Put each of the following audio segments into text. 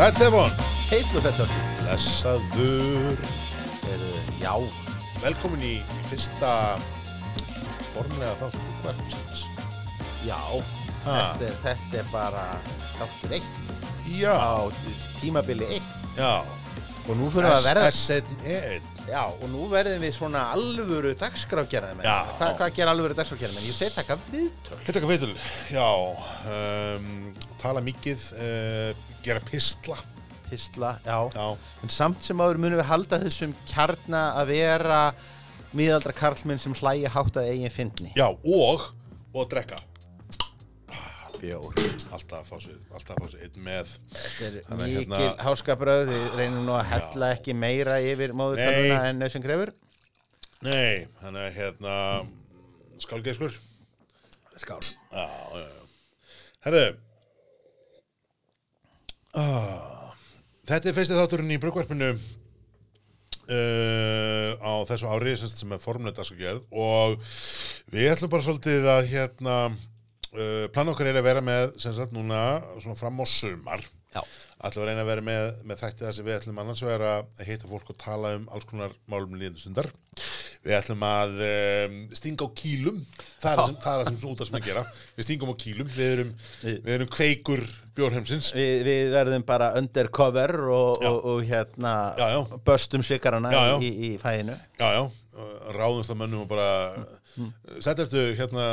Sæl Stefán, Heitlu þetta blessaður, Já, velkomin í fyrsta formlega þáttur útvarpsins. já. Ha. þetta, er- þetta er bara þáttur eitt. Já, á tímabili eitt. Já, og nú fyrir að verða S1E1, Já, og nú verðum við svona alvöru dagskráfgerðamenn Já. Hva, Hvað ger alvöru dagskráfgerðamenn? Ég þeir taka viðtöl. Hitt eitthvað veitul, já, um, tala mikið, uh, gera pistla, Pistla, já. já, En samt sem áður munum við halda þessum kjarna að vera miðaldra karlminn sem hlæja hátt að eigin fyndni já, og, og drekka. Bjór Alltaf að fá sér, alltaf að fá sér einn með. Þetta er að mikil hérna- háskabröð, við reynum nú að hella ekki meira yfir móðurtöluna Nei. en nöðsum grefur. Nei, þannig að hérna, skálgeiskur. Skál. Já, já, já. Herðu ah, Þetta er fyrsti þátturinn í brugvarpinu uh, á þessu ári sem, er formlega dagsagerð og við ætlum bara svolítið að hérna uh, plan okkar er að vera með sagt núna fram á sumar. Já. Ætlum að reyna að vera með, með þætti það sem við ætlum annars vegar að hitta fólk og tala um alls konar málum líðendustundar við ætlum að um, stinga á kýlum það er það sem, það er sem út að sem að gera. Við stingum á kýlum, við erum, við erum kveikur bjórheimsins. Við, við verðum bara undercover og, og, og hérna Já, já. böstum svikarana. Í, í fæinu. já, já, ráðumst að mönnum og bara Sætt eftir, hérna,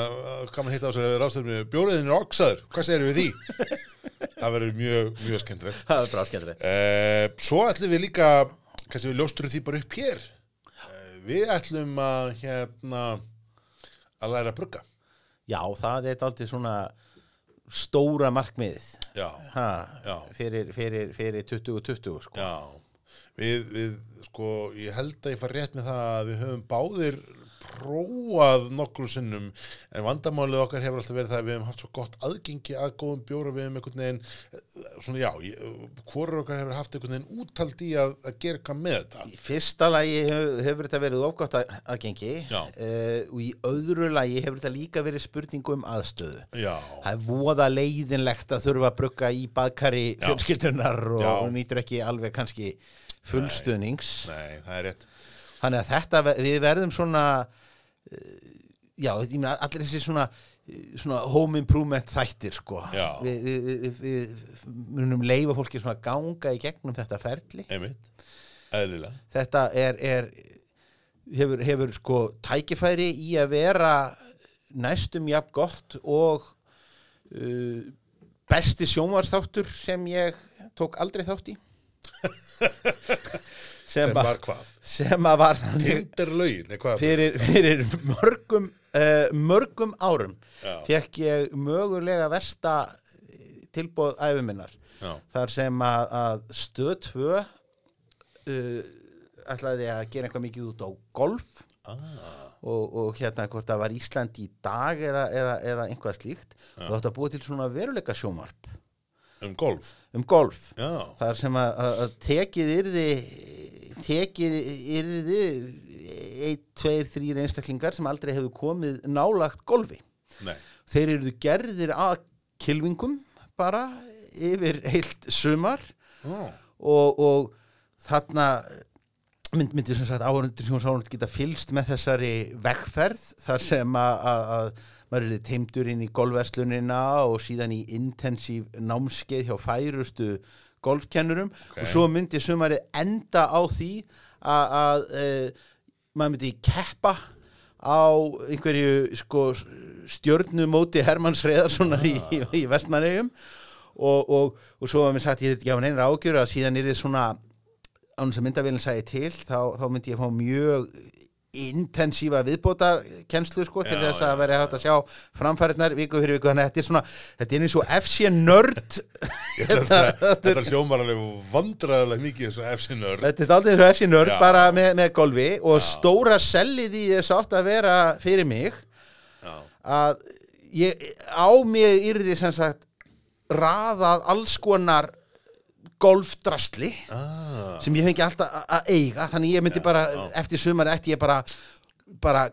hvað maður hitta á sér ráðstöfni, bjóriðin er oksaður, hvað segir við því? það verður mjög, mjög skemmtilegt. Það er bara skemmtilegt. Uh, svo ætlum við líka, kannski við ljósturum því bara upp hér. Uh, við ætlum að, hérna, að læra að brugga. Já, það er aldrei svona stóra markmiðið fyrir, fyrir, fyrir 2020 sko. já. Við, við, sko, ég held að ég far rétt með það að við höfum báðir prófað nokkru sinnum en vandamálið okkar hefur alltaf verið það að við hefum haft svo gott aðgengi að góðum bjóra við hefum einhvern veginn eh, svona já, ég- hvorur okkar hefur haft einhvern veginn úttald í að, að gera eitthvað með þetta Í fyrsta lagi hefur, hefur þetta verið ofgótt að, aðgengi uh, og í öðru lagi hefur þetta líka verið spurningu um aðstöðu. Já, Það er voða leiðinlegt að þurfa að brugga í baðkari fjölskyldunar og Já. nýtur ekki alveg kannski fullstuðnings. nei, rétt Þannig að þetta, við verðum svona, eh, já, ég meina allir þessi svona, svona home improvement þættir, sko. Við, við, við, við munum leifa fólki svona ganga í gegnum þetta ferli. einmitt, eðlilega Þetta er, er hefur, hefur sko tækifæri í að vera næstum jafn gott og uh, besti sjónvarsþáttur sem ég tók aldrei þátt í. sem að- var hvað, sem að var tinderlaugin eitthvað, fyrir, fyrir mörgum uh, mörgum árum Já. fekk ég mögulega versta tilbóð æfiminnar já, þar sem að, að stöð 2 uh, ætlaði að gera eitthvað mikið út á golf ah, og, og hérna hvort það var Ísland í dag eða, eða, eða einhvað slíkt. Og það átti að búa til svona veruleika sjómarp um golf? Um golf. Já, þar sem að, að tekið yrði tekið yrði ein, tveir, þrýr einstaklingar sem aldrei hefur komið nálagt golfi. Nei, þeir eru gerðir að kilvingum bara yfir heilt sumar. Já, og, og þarna mynd, myndi sem sagt áhörundur sjónsálund geta fylst með þessari vegferð þar sem að, að, að maður er teimdur inn í golfverslunina og síðan í intensív námskeið hjá færustu golfkennurum Ok. og svo myndi sumari enda á því að, e, maður myndi keppa á einhverju sko stjörnumóti Hermanns Reðarssonar í, í, í Vestmannegjum og, og, og svo var mér sagt ég þetta ekki hafa neina ágjör að síðan er þið svona án sem myndavélinn sæði til þá, þá myndi ég fá mjög intensífa viðbótar kennslu sko til Já, þess já, að vera hægt að sjá framfæriðnar viku fyrir viku. Þannig að þetta er svona þetta er eins og FC nörd þetta hljómar alveg vandræðilega mikið eins og FC nörd þetta er aldrei eins og FC nörd Já. bara með, með golfi og stóra sellið í þess átt að vera fyrir mig Já, að ég á mig yrði sem sagt raðað alls konar golfdrasli ah, sem ég fengi alltaf að eiga þannig ég myndi bara, eftir sumar ætti ég bara bara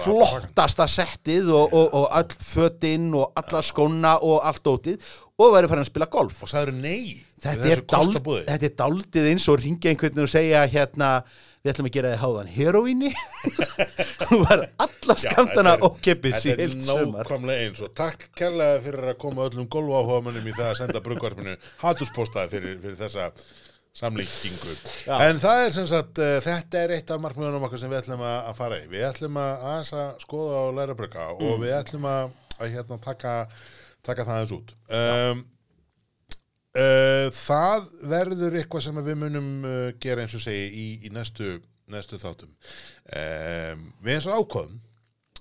flottasta settið og, og, og öll fötinn og alla skóna og allt dótið og væri farin að spila golf. Og sagður nei þetta er, dál, þetta er daldið eins og ringja einhvern veginn og segja hérna, við ætlum að gera þið háðan heroíni þú var alla skamtana þetta er- ókeppis í Þetta er heilt sumar nákvæmlega eins og takk kærlega fyrir að koma öllum golfáhugamönnum í það að senda brugvarpinu hatuspostaði fyrir, fyrir þessa samlíkingu. Já. En það er sem sagt, uh, þetta er eitt af markmiðunum okkar sem við ætlum að, fara í. Við ætlum að aðeins að skoða og læra brugga og Mm. við ætlum að, að hérna, taka, taka það aðeins út. Um, það verður eitthvað sem við munum uh, gera eins og segi í, í næstu, næstu þáttum. Um, við eins og ákvæðum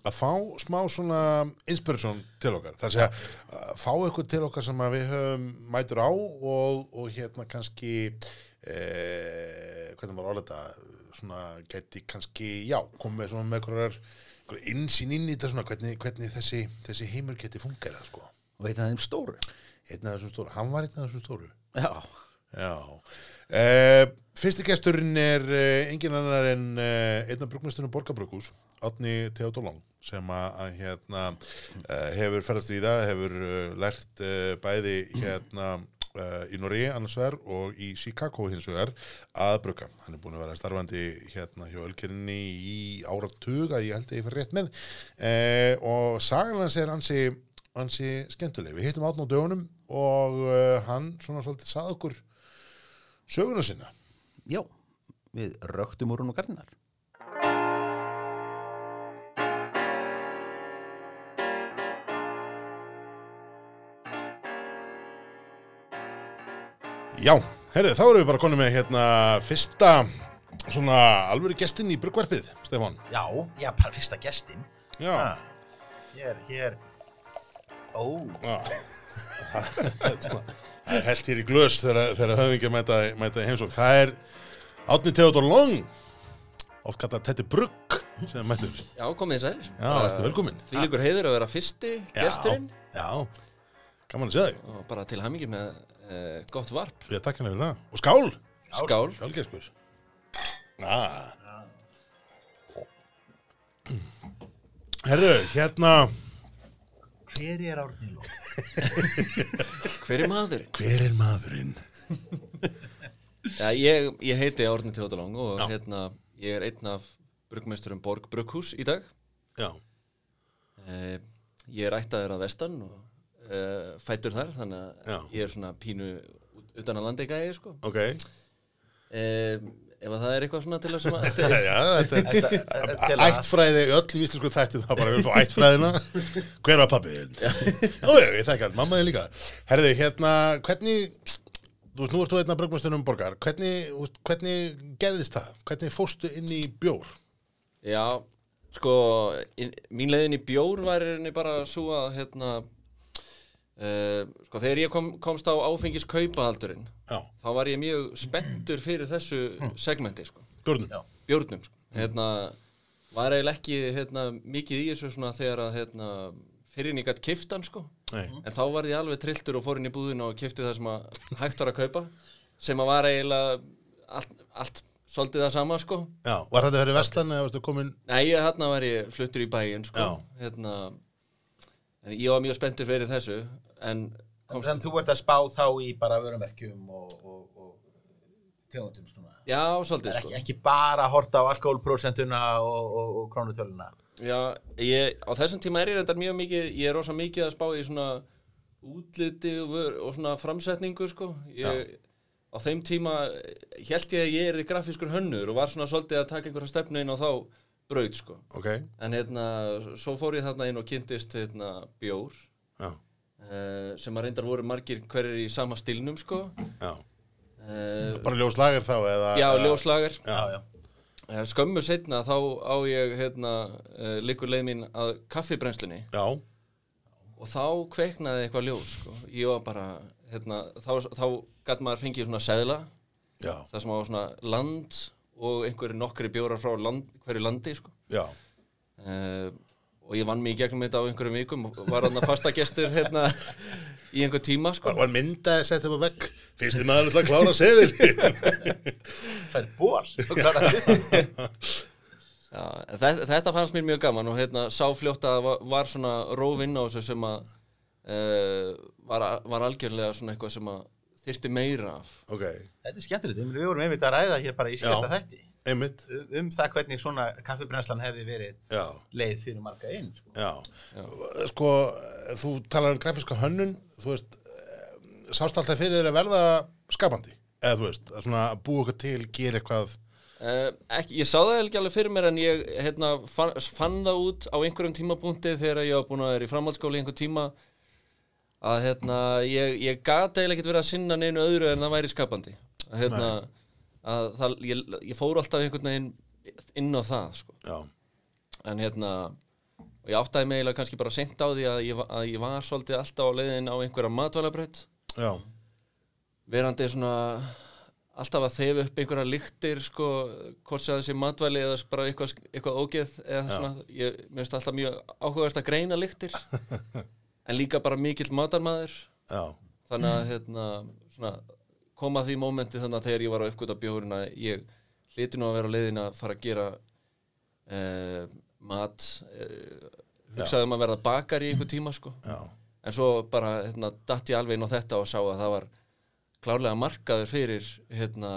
að fá smá svona inspiration til okkar, það sé að fá eitthvað til okkar sem við höfum mætur á og, og hérna kannski eh, hvernig maður orða þetta svona geti kannski, já, komið svona með einhverjar innsýn inn í þetta svona hvernig, hvernig þessi, þessi heimur geti fungerað sko. og einn af þeim stóru einn af þessum stóru, hann var einn af þessum stóru já, Já. Uh, fyrsti gesturinn er uh, engin annar en uh, einn af brugmestunum Borgarbrukus, Átni Theodor Long, sem að, hérna, hefur ferðast við það, hefur lært bæði hérna í Noregi annars vegar og í Chicago hins vegar að brugga. Hann er búin að vera starfandi hérna hjá Ölkerinni í áratug að ég held að ég fyrir rétt með uh, og sagan hans er ansi, ansi skemmtileg. Við hittum átna á dögunum og uh, hann svona svolítið sað okkur söguna sinna. já við röktum úr hún og gardinar Já, herrið, þá erum við bara konum með hérna fyrsta svona alvöru gestinn í bruggvarpið, Stefán. já, já, bara fyrsta gestin Já, hér, hér ó, já. það er held hér í glös þegar, höfðingja mæta, mæta í heimsók. Það er Átni Theodor Long, oft kallað Tetti Brugg, sem mættur. Já, komið þið sælir. Já, ertu velkominn. Því líkur heiður að vera fyrsti gesturinn Já, gaman að sé þig. og bara til hamingi með uh, gott varp. Ég takk henni fyrir það. Og skál, Skál. skálgeskur. Ah. Herðu, hérna, hver er Árni Ló? Hver er maðurinn? hver er maðurinn? Já, ég, ég heiti Árni Teodolong og hérna, ég er einn af bruggmeisturum Borg Brugghús í dag. Já, Uh, ég er ættaður að vestan og uh, fættur þar, þannig að Já. ég er svona pínu utan að landi gæði, sko. ok. Uh, ef að það er eitthvað svona til að sem að... Já, þetta Þetta- er ættfræði, öll í íslensku þætti það bara við fá ættfræðina. Hver var pappiðin? Já, ég þekki hann, mamma þið líka. Herðu, hérna, hvernig, þú veist, nú ert þú einna brugmastunum borgar, hvernig, hvernig gerðist það? Hvernig fóstu inn í bjór? Já, sko, in, mín leiðin í bjór var bara svo að, hérna, uh, sko, þegar ég kom, komst á áfengis kaupahaldurinn, Já, þá var ég mjög spenntur fyrir þessu segmenti, sko, bjórnum. Já. bjórnum, sko. Hérna, var eiginlega ekki, hérna, mikið í þessu svona þegar að, hérna, fyrir en ég gætt kiftan, sko. Nei, En þá var ég alveg trilltur og fór inn í búðina og kifti það sem að hægt var að kaupa, sem að var eiginlega allt, allt svolítið það sama, sko. já, var þetta fyrir vestan eða varstu komin? Nei, hérna var ég fluttur í bæinn sko. Hérna, en ég var mjög spenntur fyrir þessu en komst, Þannig þú ert að spá þá í bara vörumerkjum og, og, og tegundum svona. já, svolítið Ekki, sko. ekki bara að horta á alkoholprósentuna og, og, og krónutöluna. já, ég, á þessum tíma er ég reyndar mjög mikið ég er rosa mikið að spá í svona útliti og, og svona framsetningu sko. ég, á þeim tíma held ég að ég er grafískur hönnur og var svona svolítið að taka einhverja stefnu inn á þá braut sko. Ok, en hérna, svo fór ég þarna inn og kynntist hérna, bjór já, uh, sem að reyndar voru margir hverjir í sama stilnum sko. já. uh, Bara ljóslager þá eða? Já, ljóslager. Já. Eh, Skömmu setna þá á ég hérna, liggur leið mín að kaffibrennslunni Já, og þá kveiknaði eitthvað ljós sko. ég var bara, hérna, þá, þá gætt maður fengið svona seðla já, það sem var svona land og einhverju nokkri bjórar frá land, hverju landi sko. já. uh, og ég vann mig í gegnum þetta á einhverjum vikum og var hann að fasta gestur hérna, í einhver tíma sko. Var, mynda að setja upp á vegg? Fyrst þið maður alltaf að klára seðil? Það er ból. Já, þetta, þetta fannst mér mjög gaman og hérna, sá fljótt að það var, var svona rófinn á þessu sem að uh, var, var algjörlega svona eitthvað sem að þyrfti meira af ok, Þetta er skemmtilegt, við vorum einmitt að ræða hér bara í Já. þætti einmitt. Um, um það hvernig svona kaffibrennslan hefði verið já, leið fyrir marga einn sko. já, sko þú talar um grafíska hönnun þú veist, eh, sást alltaf fyrir þér að verða skapandi, eða þú veist að svona búa okkur til, gera eitthvað? Uh, ekki, ég sá það ekki alveg fyrir mér en ég hérna, fann, fann það út á einhverjum tímapunkti þegar ég var búin að vera í framhaldsskóli einhver tíma að hérna, ég, ég gata eiginlega ekki verið að sinna neinu öðru en það væri skapandi. Hérna, að það, ég, ég fór alltaf einhvern veginn inn á það sko. en hérna og ég áttaði mig eiginlega kannski bara seint á því að ég, að ég var svolítið alltaf á leiðin á einhverja matvælabraut. Já, verandi svona alltaf að þefa upp einhverja lyktir sko, hvort sem þessi matvæli eða bara eitthvað, eitthvað ógeð eða svona, ég finnst alltaf mjög áhugavert að greina lyktir en líka bara mikill matarmaður. Já, þannig að hérna, svona, koma því mómenti þannig að þegar ég var á uppgöta bjórina ég hlyti nú að vera á leiðin að fara að gera eh, mat eh, hugsaði um að verða bakar í einhver tíma sko. Já, en svo bara hérna, datt ég alveg inn á þetta og sá að það var klárlega markaður fyrir hérna,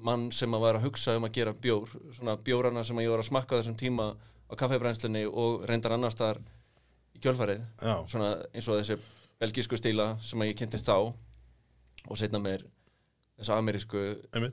mann sem að var að hugsa um að gera bjór svona bjórana sem að ég var að smakka þessum tíma á kaffebrænslunni og reyndar annars þar í kjölfarið. Svona eins og þessi belgísku stíla sem að ég kynntist þá og setna mér þessu amerísku.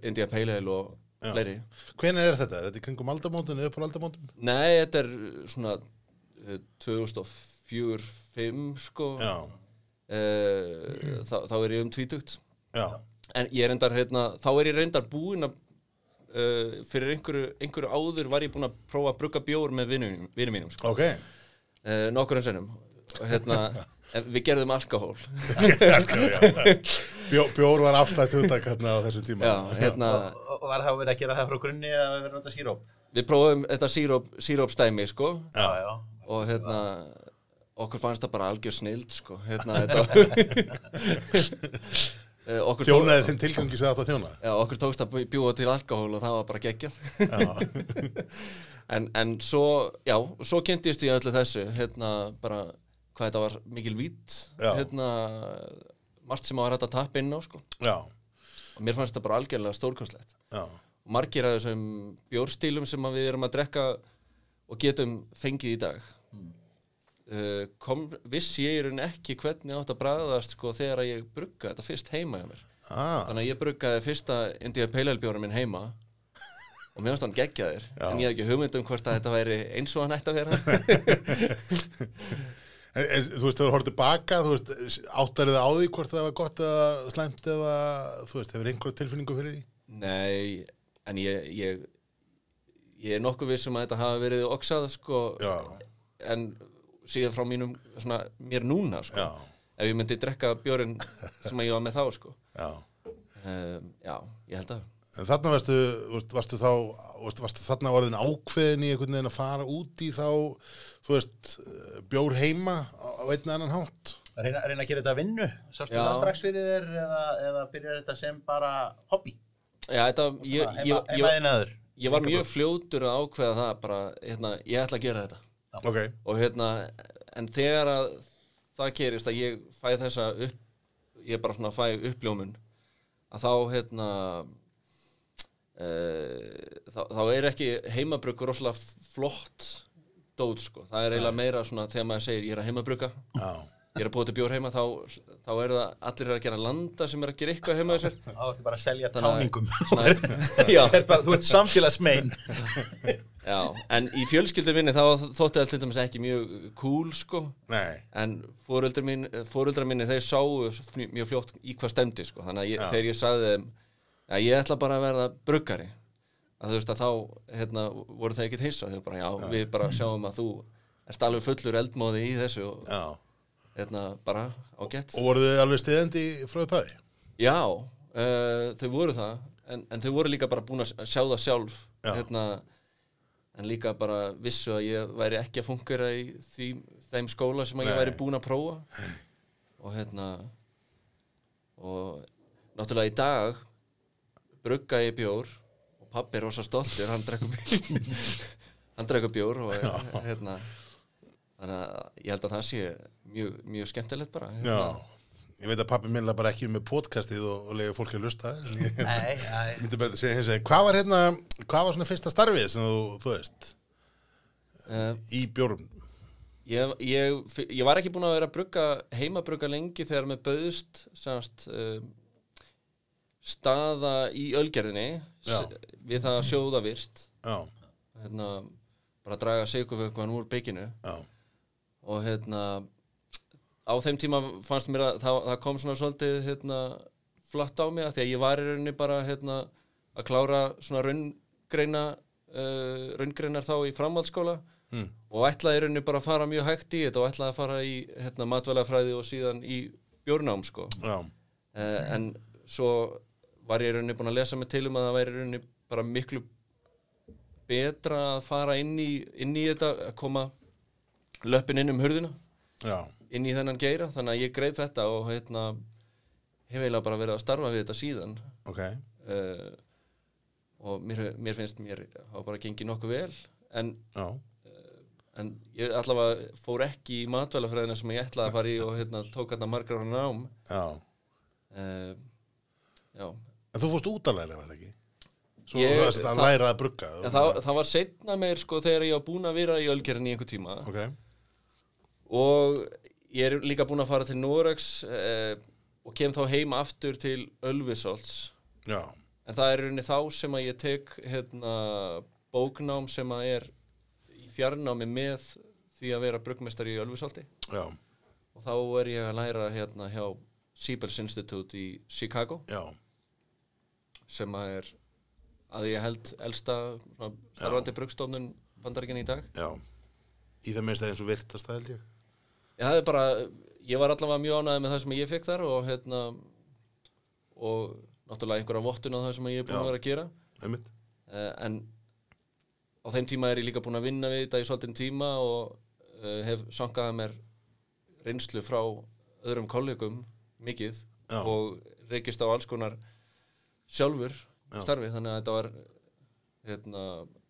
India Pale Ale og Já. fleiri hvenær er þetta? Er þetta í kringum aldamótin, eða upp á aldamótum? Nei, þetta er svona uh, 2004-2005 sko Já, uh, þá, þá er ég um tvítugt já, en ég er reyndar hérna, þá er ég reyndar búinn að uh, fyrir einhverju, einhverju áður var ég búinn að prófa að brugga bjór með vinum mínum sko. ok uh, nokkur en sennum og hérna, en við gerðum alkohól. Bjó, Bjór var afstætt hugtak hérna á þessum tíma. Já, hérna, og, og var þá verið að gera það frá grunni eða verið að nota síróp? Við prófum þetta síróp, sírópstæmi sko, já, já. og hérna okkur fannst það bara algjör snild sko, hérna þetta Eh, Þjónaði þeim tilgangi sem þetta þjóna? Já, okkur tókst að bjúa til alkohól og það var bara geggjað. En, en svo, já, svo kynntist ég öllu þessu, hérna, bara hvað þetta var mikil vít hérna, margt sem að var hægt að tappa inn á, sko, já, og mér fannst þetta bara algjörlega stórkostlegt. Já, og margir af þessum bjórstílum sem að við erum að drekka og getum fengið í dag uh, kom, vissi ég í raun ekki hvernig átt að bræðast sko þegar að ég brugga þetta fyrst heima hjá mér. Ah, Þannig að ég bruggaði fyrsta India Pale Ale bjórum minn heima og mér finnst hann geggjaðir Já. en ég hef ekki hugmynd um hvort að þetta væri eins og hann ætti að vera en, Þú veist, þú horfður tilbaka þú veist, áttar þið á því hvort það var gott eða slæmt eða, þú veist, hefur einhver tilfinningu fyrir því? Nei, en ég, ég ég er nokkuð viss um að þetta hafi verið oksað sko Já, en síðan frá mínum svona, mér núna sko. Já, ef ég myndi drekka bjórin sem ég var með þá sko. Já. Um, Já, ég held að. En þarna varstu, varstu þá, varstu, varstu þarna orðin ákveðin í einhvern veginn að fara út í þá, þú veist, eh, bjór heima á einn eða annan hátt? reyna, reyna að gera þetta að vinnu. Sástu Já. það strax fyrir þér eða, eða byrjar þetta sem bara hobby? Já, þetta, ég, heima, ég, ég, ég var mjög fljótur að ákveða það bara, hérna, ég ætla að gera þetta. Ok, og hérna, en þegar að það gerist að ég fæ þessa upp, ég bara svona fæ uppljómun að þá hérna uh, þá, þá er ekki heimabruggur rosalega flott dót sko, það er eiginlega meira svona þegar maður segir ég er að heimabrugga. Já, ég er að búa til bjór heima þá, þá er það allir eru að gera landa sem er að gera eitthvað heima þessir þá ertu bara að selja táningum. Svona, já, þú ert, samfélagsmein já, en í fjölskyldum minni þá þótti það til dæmis ekki mjög cool sko. Nei, en mín, fóreldrar minni þeir sáu mjög fljótt í hvað stemdi sko. þannig að ég, þegar ég sagði þeim að ég ætla bara að verða bruggari að þú veist að þá hérna, voru það ekkert hissa þau bara já, við bara sjáum að þú ert alveg fullur eldmóði í þessu og já. hérna, bara ágætt Og voruð þið alveg stiðandi frá upphæði? já, uh, þau voru það en, en þau voru líka bara búin að sjá það sjálf Já. hérna, en líka bara vissu að ég væri ekki að fungera í því, þeim skóla sem að ég Nei. væri búin að prófa og hérna og náttúrulega í dag brugga ég bjór og pappi er rosa stoltur hann drekkur bjór hann drekkur bjór og hérna þannig að ég held að það sé mjög, mjög skemmtilegt bara Já, hérna. Ég veit að pappi minna bara ekki með podcastið og, og lega fólki að lusta. Nei, nei. myndi bara segja vegar, hvað var hérna, hvað var svona fyrsta starfið sem þú, þú veist, uh, í bjórum? ég, ég, ég var ekki búin að vera að brugga heimabrugga lengi þegar með bauðst semast uh, staða í ölgerðinni við það að sjóða virt. Hérna, bara draga sigurvökvan úr bygginu. Og hérna á þeim tíma fannst mér að það, það kom svona svolítið hérna, flatt á mig að því að ég var í rauninni bara hérna, að klára svona raungreina uh, raungreinar þá í framhaldsskóla. Mm. og ætlaði í rauninni bara að fara mjög hægt í þetta og ætlaði að fara í hérna, matvælafræði og síðan í bjórnám sko. uh, en svo var ég rauninni búin að lesa mig til um að það væri rauninni bara miklu betra að fara inn í, inn í þetta að koma löppin inn um hurðina já, inn í þennan geira. Þannig að ég greip þetta og hérna hef eiginlega bara verið að starfa við þetta síðan. Ok, uh, og mér, mér finnst mér hafa bara gengið nokkuð vel. En, já, en ég allavega fór ekki í matvælafræðina sem ég ætlaði að fara í og hérna tók hérna margar ára nám. Já. uh, já En þú fórst út að læra, var það ekki? Svo Ég- þú veist að það- læra að brugga. En það, það var setna meir sko þegar ég var búin að vera í ölgerinn í einhver tíma. Ok, og ég er líka búin að fara til Norex eh, og kem þá heim aftur til Ölvisolts já, en það er rauninni þá sem að ég tek hérna, bóknám sem að er í fjarnámi með því að vera bruggmestari í Ölvisolti já, og þá er ég að læra hérna hjá Siebels Institute í Chicago. Já, sem að er að ég held elsta starfandi bruggstofnun bandaríkinn í dag já. Í það minnst það eins og virtast það held ég. Ég hafði bara, ég var allavega mjög ánægð með það sem ég fekk þar og hérna og náttúrulega einhverja vottun á það sem ég er búin Já. að vera að gera Einmitt. uh, en á þeim tíma er ég líka búin að vinna við þetta í svolítinn tíma og uh, hef sankað mér reynslu frá öðrum kollegum mikið Já. og reykist á alls konar sjálfur Já. starfi þannig að þetta var hérna,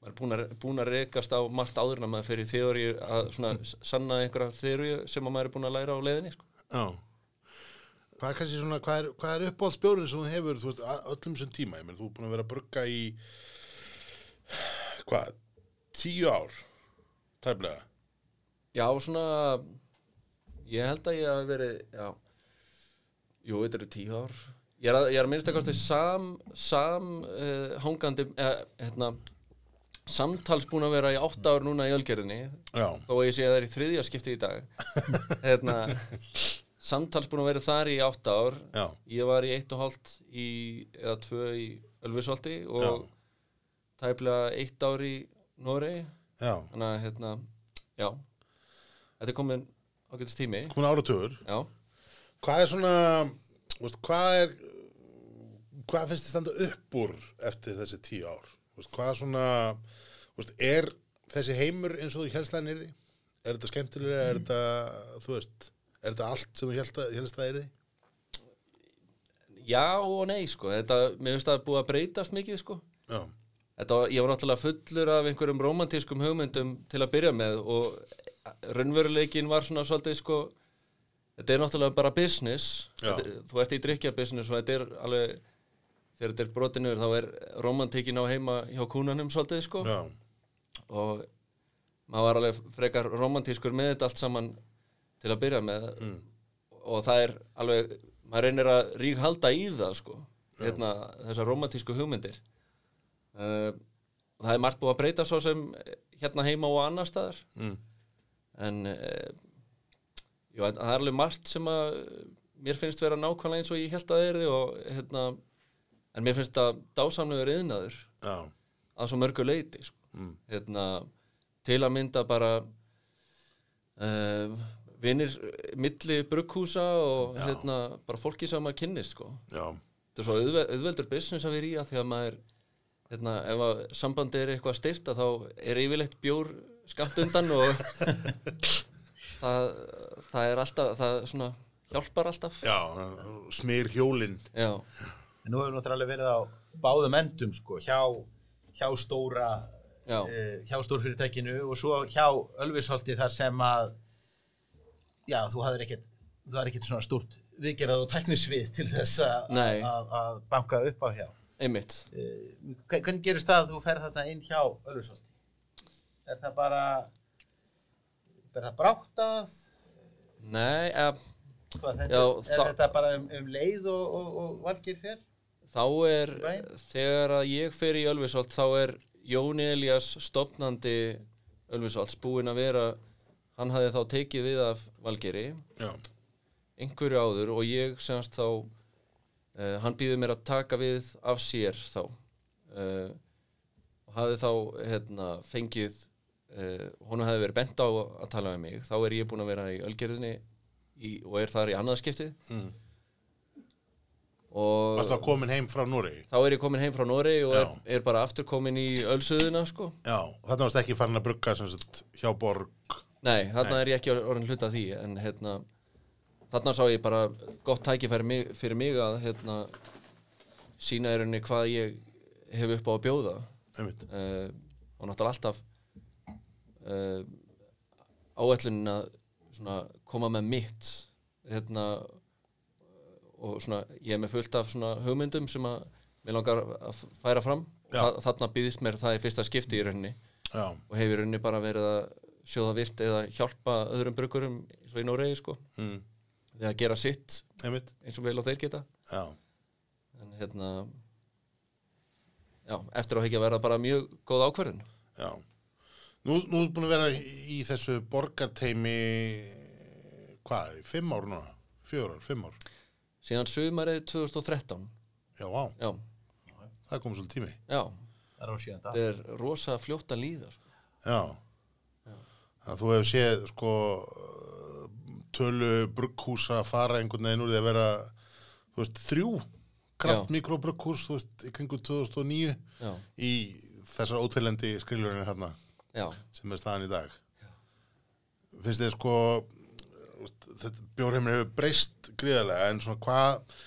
maður er búin að, rekast á margt áður en að maður fyrir þeóri að svona sanna einhverja þeóri sem að maður er búin að læra á leiðinni sko. Já. Hvað er svona, hvað er, hvað er uppáhaldsbjórinn sem þú hefur, þú veist, öllum sem tíma, ég menn, þú er búin að vera að brugga í, hvað, tíu ár, tæflega. Já, svona ég held að ég hafi verið já, jú, þetta eru tíu ár ég er að, að minnst að kosti sam, sam uh, hangandi uh, hérna, samtals búin að vera í átta ár núna í ölgerðinni. Já, þó að ég sé að það er í þriðja skipti í dag. Hérna, samtals búin að vera þar í átta ár. Já, ég var í eitt og hálft í, eða tvö í Ölfusholti og Já. tæplega eitt ár í Noregi. Já. þannig að hérna, já. Þetta er komin ágætist tími. Komin áratugur. já, Hvað er svona, þú veist, hvað er, hvað finnst þið standa upp úr eftir þessi tíu ár? Þú veist, hvað svona, þú veist, er þessi heimur eins og þú helst það nýrði? Er þetta skemmtilega, er þetta, þú veist, er þetta allt sem þú helst að, það því? já og nei sko þetta, mér finnst það búið að breytast mikið sko Já, þetta, ég var náttúrulega fullur af einhverjum romantískum hugmyndum til að byrja með og raunveruleikin var svona svolítið sko þetta er náttúrulega bara business þetta, þú ert í drikja business og þetta er alveg þegar þetta er brotinur þá er romantíkin á heima hjá kúnanum svolítið sko. Já, og maður var alveg frekar romantískur með þetta allt saman til að byrja með. Mm. og það er alveg maður reynir að rík halda í það sko hérna, þessar romantísku hugmyndir. Uh, það er margt búið að breyta svo sem hérna heima og annar staðar. Mm, en uh, jú, það er alveg margt sem að mér finnst vera nákvæmlega eins og ég held að það er og hérna en mér finnst það dásamlegur yðnaður já, að svo mörgu leiti sko. mm, hérna, til að mynda bara uh, vinnir milli brugghúsa og hérna, bara fólki sem maður kynnist sko. þetta er svo auðve auðveldur business að vera í að því að maður hérna, ef að sambandi er eitthvað styrt að þá er yfirleitt bjór skamt undan og það, það er alltaf það svona hjálpar alltaf já, smýr hjólinn. já, En nú hefur náttúrulega verið á báðum endum sko, hjá, hjá stóra uh, hjá stórfyrirtækinu og svo hjá Ölvisholti þar sem að já, þú hafðir ekkert það er ekkert svona stúrt viðgerðar og teknisvið til þess að- að að banka upp á hjá. einmitt Eh, hve- Hvernig gerist það að þú ferð þarna inn hjá Ölfusholti? Er það bara, er það bráttað? Nei, eða, þetta, Já, er þetta bara um, um leið og, og, og valgir fyrr? Þá er Right. þegar að ég fer í Ölvisholt þá er Jón Elias stopnandi Ölvisholts búinn að vera hann hafði þá tekið við af Valgeri Já, einhverju áður og ég semast þá uh, hann býður mér að taka við af sér þá. Uh, og hafði þá hérna, fengið uh, honum hefði verið bent á að tala með mig. Þá er ég búinn að vera í Ölgerðinni í, og er þar í annað skiptið. Mm. Og varstu að komin heim frá Núri? þá er ég komin heim frá Nóri og er, er bara aftur komin í Ölsuðuna sko. Já, þetta varst ekki farin að brugga sagt hjá Borg. nei, þarna er ég ekki orðin hluta því en hérna þarna sá ég bara gott tækifæri fyrir mig að hérna sína í rauninni hvað ég hef upp á að bjóða uh, og náttúrulega alltaf uh, áætlunin að koma með mitt hérna og svona, ég er með fullt af hugmyndum sem að mér langar að færa fram. Þa, þarna býðist mér það í fyrsta skipti í rauninni Já, og hefur í rauninni bara verið að sjóða virt eða hjálpa öðrum brugurum eins og í Noregi sko mm. við að gera sitt einmitt. eins og vel og þeir geta Já, en hérna já, eftir á ekki að vera bara mjög góð ákverðin já. Nú, nú er búin að vera í þessu borgarteimi, hvað, fimm ár núna? Fjögur ár, fimm ár? Síðan sumarið 2013 Já, vá, já, það kom svolítið tími. já, Það er á sjönda. þetta er rosa fljótt að líða sko. Já. Þannig að þú hefur séð, sko, tölu brugghúsa fara einhvern veginn úr því að vera, þú veist, þrjú kraft mikrobrughús, þú veist, í kringum 2009 já, í þessar ótelendi skrilurinn hérna já, sem er staðan í dag. Finnst þið sko, þetta bjórheimur hefur breyst gríðarlega en svona hvað,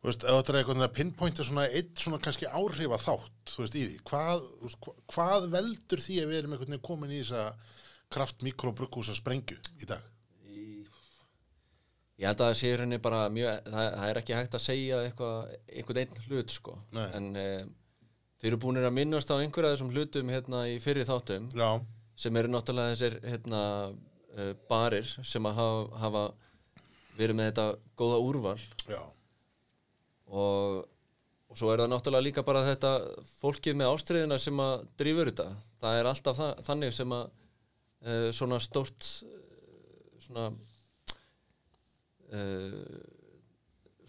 þú veist, ef þetta er eitthvað að pinpointa svona eitt svona kannski áhrifa þátt, þú veist, í því, hvað, veist, hva- hvað veldur því að við erum veginn komin í þessa kraft mikrobrughúsa sprengju í dag? ég held að það sé rauninni bara mjög, það, það er ekki hægt að segja eitthvað, einhvern einn hlut sko Nei. en eh, þeir eru búinir að minnast á einhverja þessum hlutum hérna í fyrri þáttum Já, sem eru náttúrulega þessir hérna, uh, barir sem að hafa, hafa verið með þetta góða úrval. Og, og svo er það náttúrulega líka bara þetta fólkið með ástriðina sem að drífur þetta. Það er alltaf það, þannig sem að uh, svona stórt uh, svona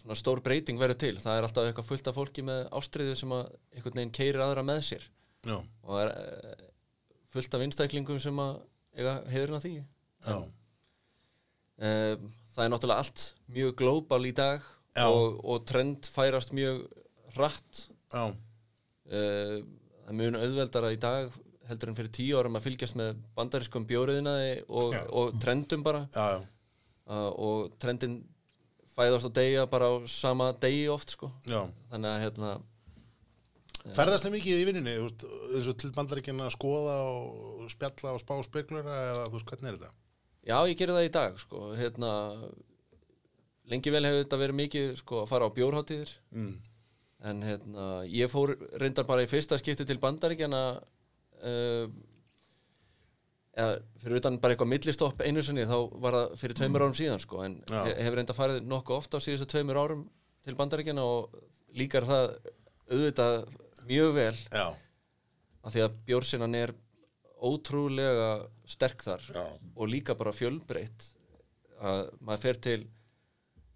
svona stór breyting verður til. Það er alltaf eitthvað fullt af fólki með ástriðu sem að einhvern veginn keirir aðra með sér. Já, og það er fullt af einstaklingum sem að heiðurinn af því já, uh, það er náttúrulega allt mjög glóbal í dag og, og trend færast mjög já, uh, það er mjög auðveldara í dag heldur en fyrir tíu árum að fylgjast með bandarískum bjóriðinaði og, og trendum bara. Já, já, uh, og trendin fæðast og deyja bara á sama degi oft sko. Já. þannig að hérna Ferðast þið mikið í vinninni, eins og til bandaríkina að skoða og spjalla og spá speklura eða þú veist, hvernig er þetta? Já ég gerir það í dag sko. Hérna lengi vel hefur þetta verið mikið sko að fara á bjórháttíðir Mm. en hérna ég fór reyndar bara í fyrsta skipti til bandaríkjana uh, eða fyrir utan bara eitthvað millistopp einu sinni þá var það fyrir tveimur árum síðan sko. En he hefur reyndar farið nokkuð ofta á síðustu tveimur árum til bandaríkjana og líkar það auðvitað mjög vel. Já, af því að bjórsinnan er ótrúlega sterk þar Já. og líka bara fjölbreytt að maður fer til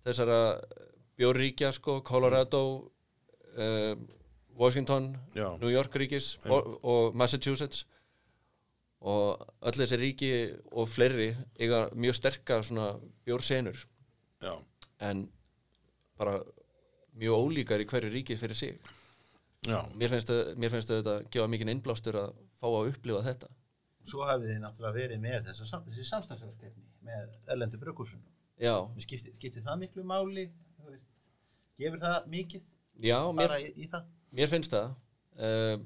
þessara bjórríkja sko, Colorado uh, Washington Já. New York ríkis og, og Massachusetts. Og öll þessi ríki og fleiri eiga mjög sterkar svona bjórsenur. Já, en bara mjög ólíkar í hverju ríki fyrir sig. Já, mér finnst, þau- mér finnst þetta gefa mikinn innblástur að fá að upplifa þetta Svo hafið þið náttúrulega verið með þessa, þessi samstagsverkefni með erlendu bruggúsunum. já, Skiptir, skiptir það miklu máli? Þú veist, Gefur það mikið já mér, bara í, í það? mér finnst það uh,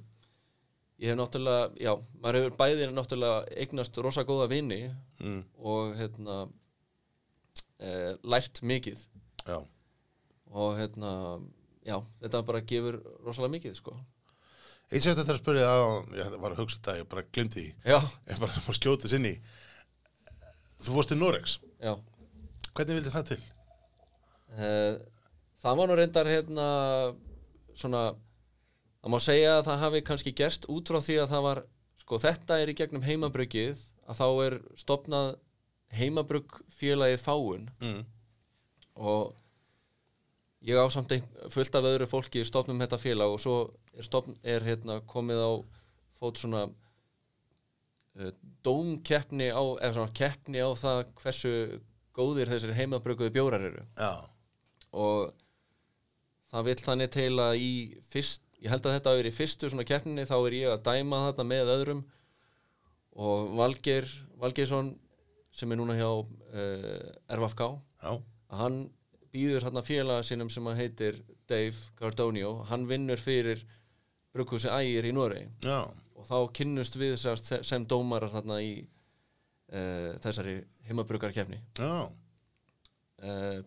ég hef náttúrulega já, maður hefur bæði náttúrulega eignast rosa góða vini mm. og hérna uh, lært mikið Já, og hérna, já, þetta bara gefur rosalega mikið, sko. Eitt sem þetta er að spyrja að, ég var að hugsa þetta, ég bara glemdi því, ég bara þess inn í. Þú fórst til Noregs, já. hvernig vildi það til? Uh, það var nú reyndar hérna svona það má segja að það hafi kannski gerst út frá því að það var sko þetta er í gegnum heimabryggið að þá er stopnað heimabrugg félagið fáun Mm. og ég á samt fullt af öðru fólki stopnum þetta félag og svo er, stopn, er hérna komið á fót svona uh, dómkeppni á eða svona keppni á það hversu góðir þessir heimabrugguðu bjórar eru. Já, og það vill þannig til að í fyrst, ég held að þetta verið í fyrstu svona keppninni þá er ég að dæma þarna með öðrum. Og Valgeir Valgeirsson sem er núna hjá uh, RFK já, að hann býður hérna félaga sínum sem að heitir Dave Gardonio hann vinnur fyrir brugghúsi Ægir í Noregi. Já, og þá kynnust við sérst sem dómarar þarna í uh, þessari heimabruggarkefni já, uh,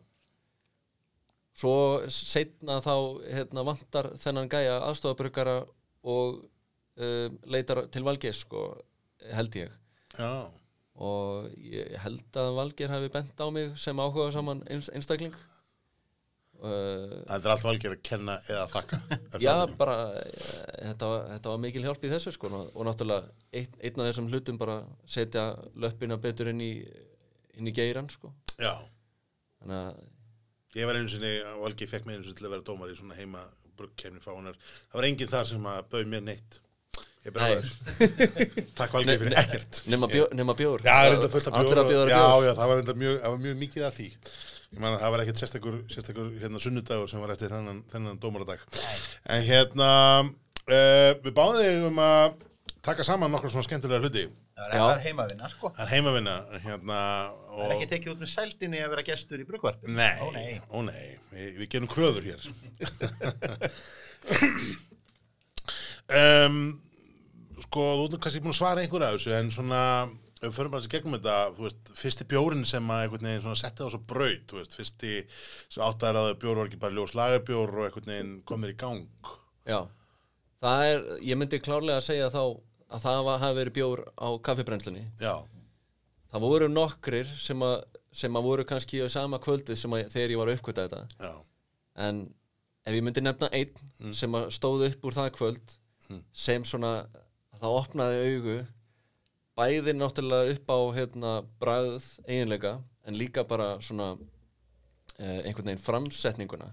svo setna þá hérna, vantar þennan gæja aðstofabruggara og uh, leitar til Valgeir sko, held ég. Já, og ég held að Valgeir hafi bent á mig sem áhuga saman einstakling það er allt valgir að kenna eða þakka. Já, bara eh, þetta þetta var mikil hjálp í þessu sko og og náttúrulega eitt, einn af þessum hlutum bara setja löppina betur inn í inn í geiran sko Já, þannig að ég var einu sinni, Valgi fekk mig einu sinni til að vera dómar í svona heima bruggkefni fáunar. Það var enginn þar sem að bauð mér neitt. Ég er aður. Takk Valgi fyrir ekkert. nema bjór. Já, það var mjög mikið af því. Ég man að það var ekkert sérstakur, sérstakur hérna sunnudagur sem var eftir þennan, þennan dómaradag. En hérna, uh, við báðum þig um að taka saman nokkra svona skemmtilega hluti. Það er heimavinna, sko. Það er heimavinna, hérna, Það er ekki tekið út með sældinni að vera gestur í bruggvarpi. Nei, Ó, nei. ó nei, við, við gerum kröður hér um, Sko, þú nú kannski búin að svara einhverja af þessu en svona, ef við förum bara þessi gegnum þetta þú veist, fyrsti bjórin sem að einhvern veginn svona setti á svo braut, þú veist, fyrsti að bjór var ekki bara ljós lagarbjór og einhvern veginn komir í gang. Já, það er, ég myndi klárlega að segja þá að það hafi verið bjór á kaffibrennslunni. Já, það voru nokkrir sem að, sem að voru kannski á sama kvöldið sem að þegar ég var að uppkvita þetta. Já, en ef ég myndi nefna einn sem að stóð upp úr það kvöld sem svona það opnaði augu bæði náttúrulega upp á hérna, bragð eiginleika en líka bara svona eh, einhvern veginn framsetninguna.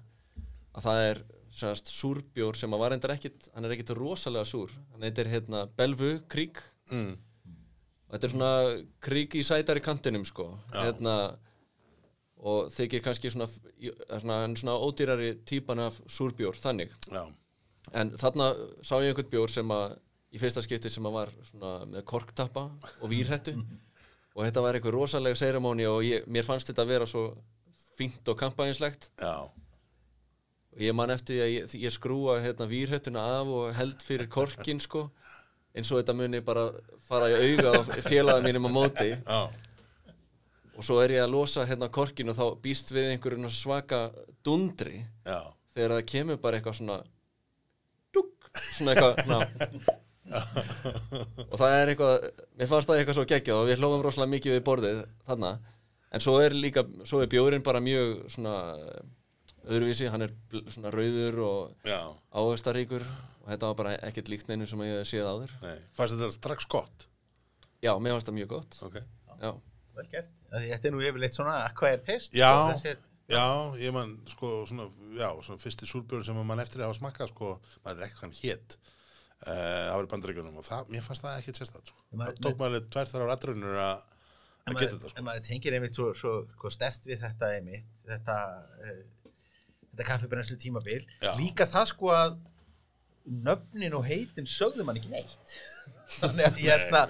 Að það er sérst súrbjór sem að var endar ekkit hann er ekkit rosalega súr. Hann heitir hérna Belvu Krík mm, og þetta er svona krík í sætari kantinum sko. Já. hérna og þykir kannski svona, svona, svona ódýrari típan af súrbjór þannig. Já, en þarna sá ég einhvern bjór sem að í fyrsta skipti sem að var svona með korktappa og vírhettu. Og þetta var eitthvað rosalega serimóni og ég, mér fannst þetta að vera svo fínt og kampaðinslegt já, og ég man eftir að ég, ég skrúa hérna vírhettuna af og held fyrir korkin sko eins og þetta muni bara fara í auga á félaga mínum á móti. Já, og svo er ég að losa hérna korkin og þá býst við einhverjum svaka dundri já, þegar það kemur bara eitthvað svona dúk, svona eitthvað svona, og það er eitthvað mér fannst það eitthvað svo geggjað og við hlóðum rosalega mikið við borðið þarna en svo er líka, svo er bjórin bara mjög svona öðruvísi, hann er svona rauður og já, áhaustaríkur og þetta var bara ekkert líkt neinu sem ég hef séð áður nei, fannst þetta strax gott? já, mér fannst það mjög gott Ok. já, Vel gert. Því Þetta er nú yfirleitt svona acquired taste. Já. Þessir, Já, ég man, sko, svona, já, svona fyrsti súrbjörn sem mann eftir að hafa smakkað, sko, maður er hann hétt, það var í bandaríkjunum og það, mér fannst það ekkert sérstætt, sko. Það tók maður tvær þar á rættrunur að en geta þetta, en sko. maður tengir einmitt svo, svo, stert við þetta einmitt, þetta, uh, þetta kaffibrennslu tímabil. Já. Líka það sko að nöfnin og heitin sögðu mann ekki neitt. Þannig að hérna,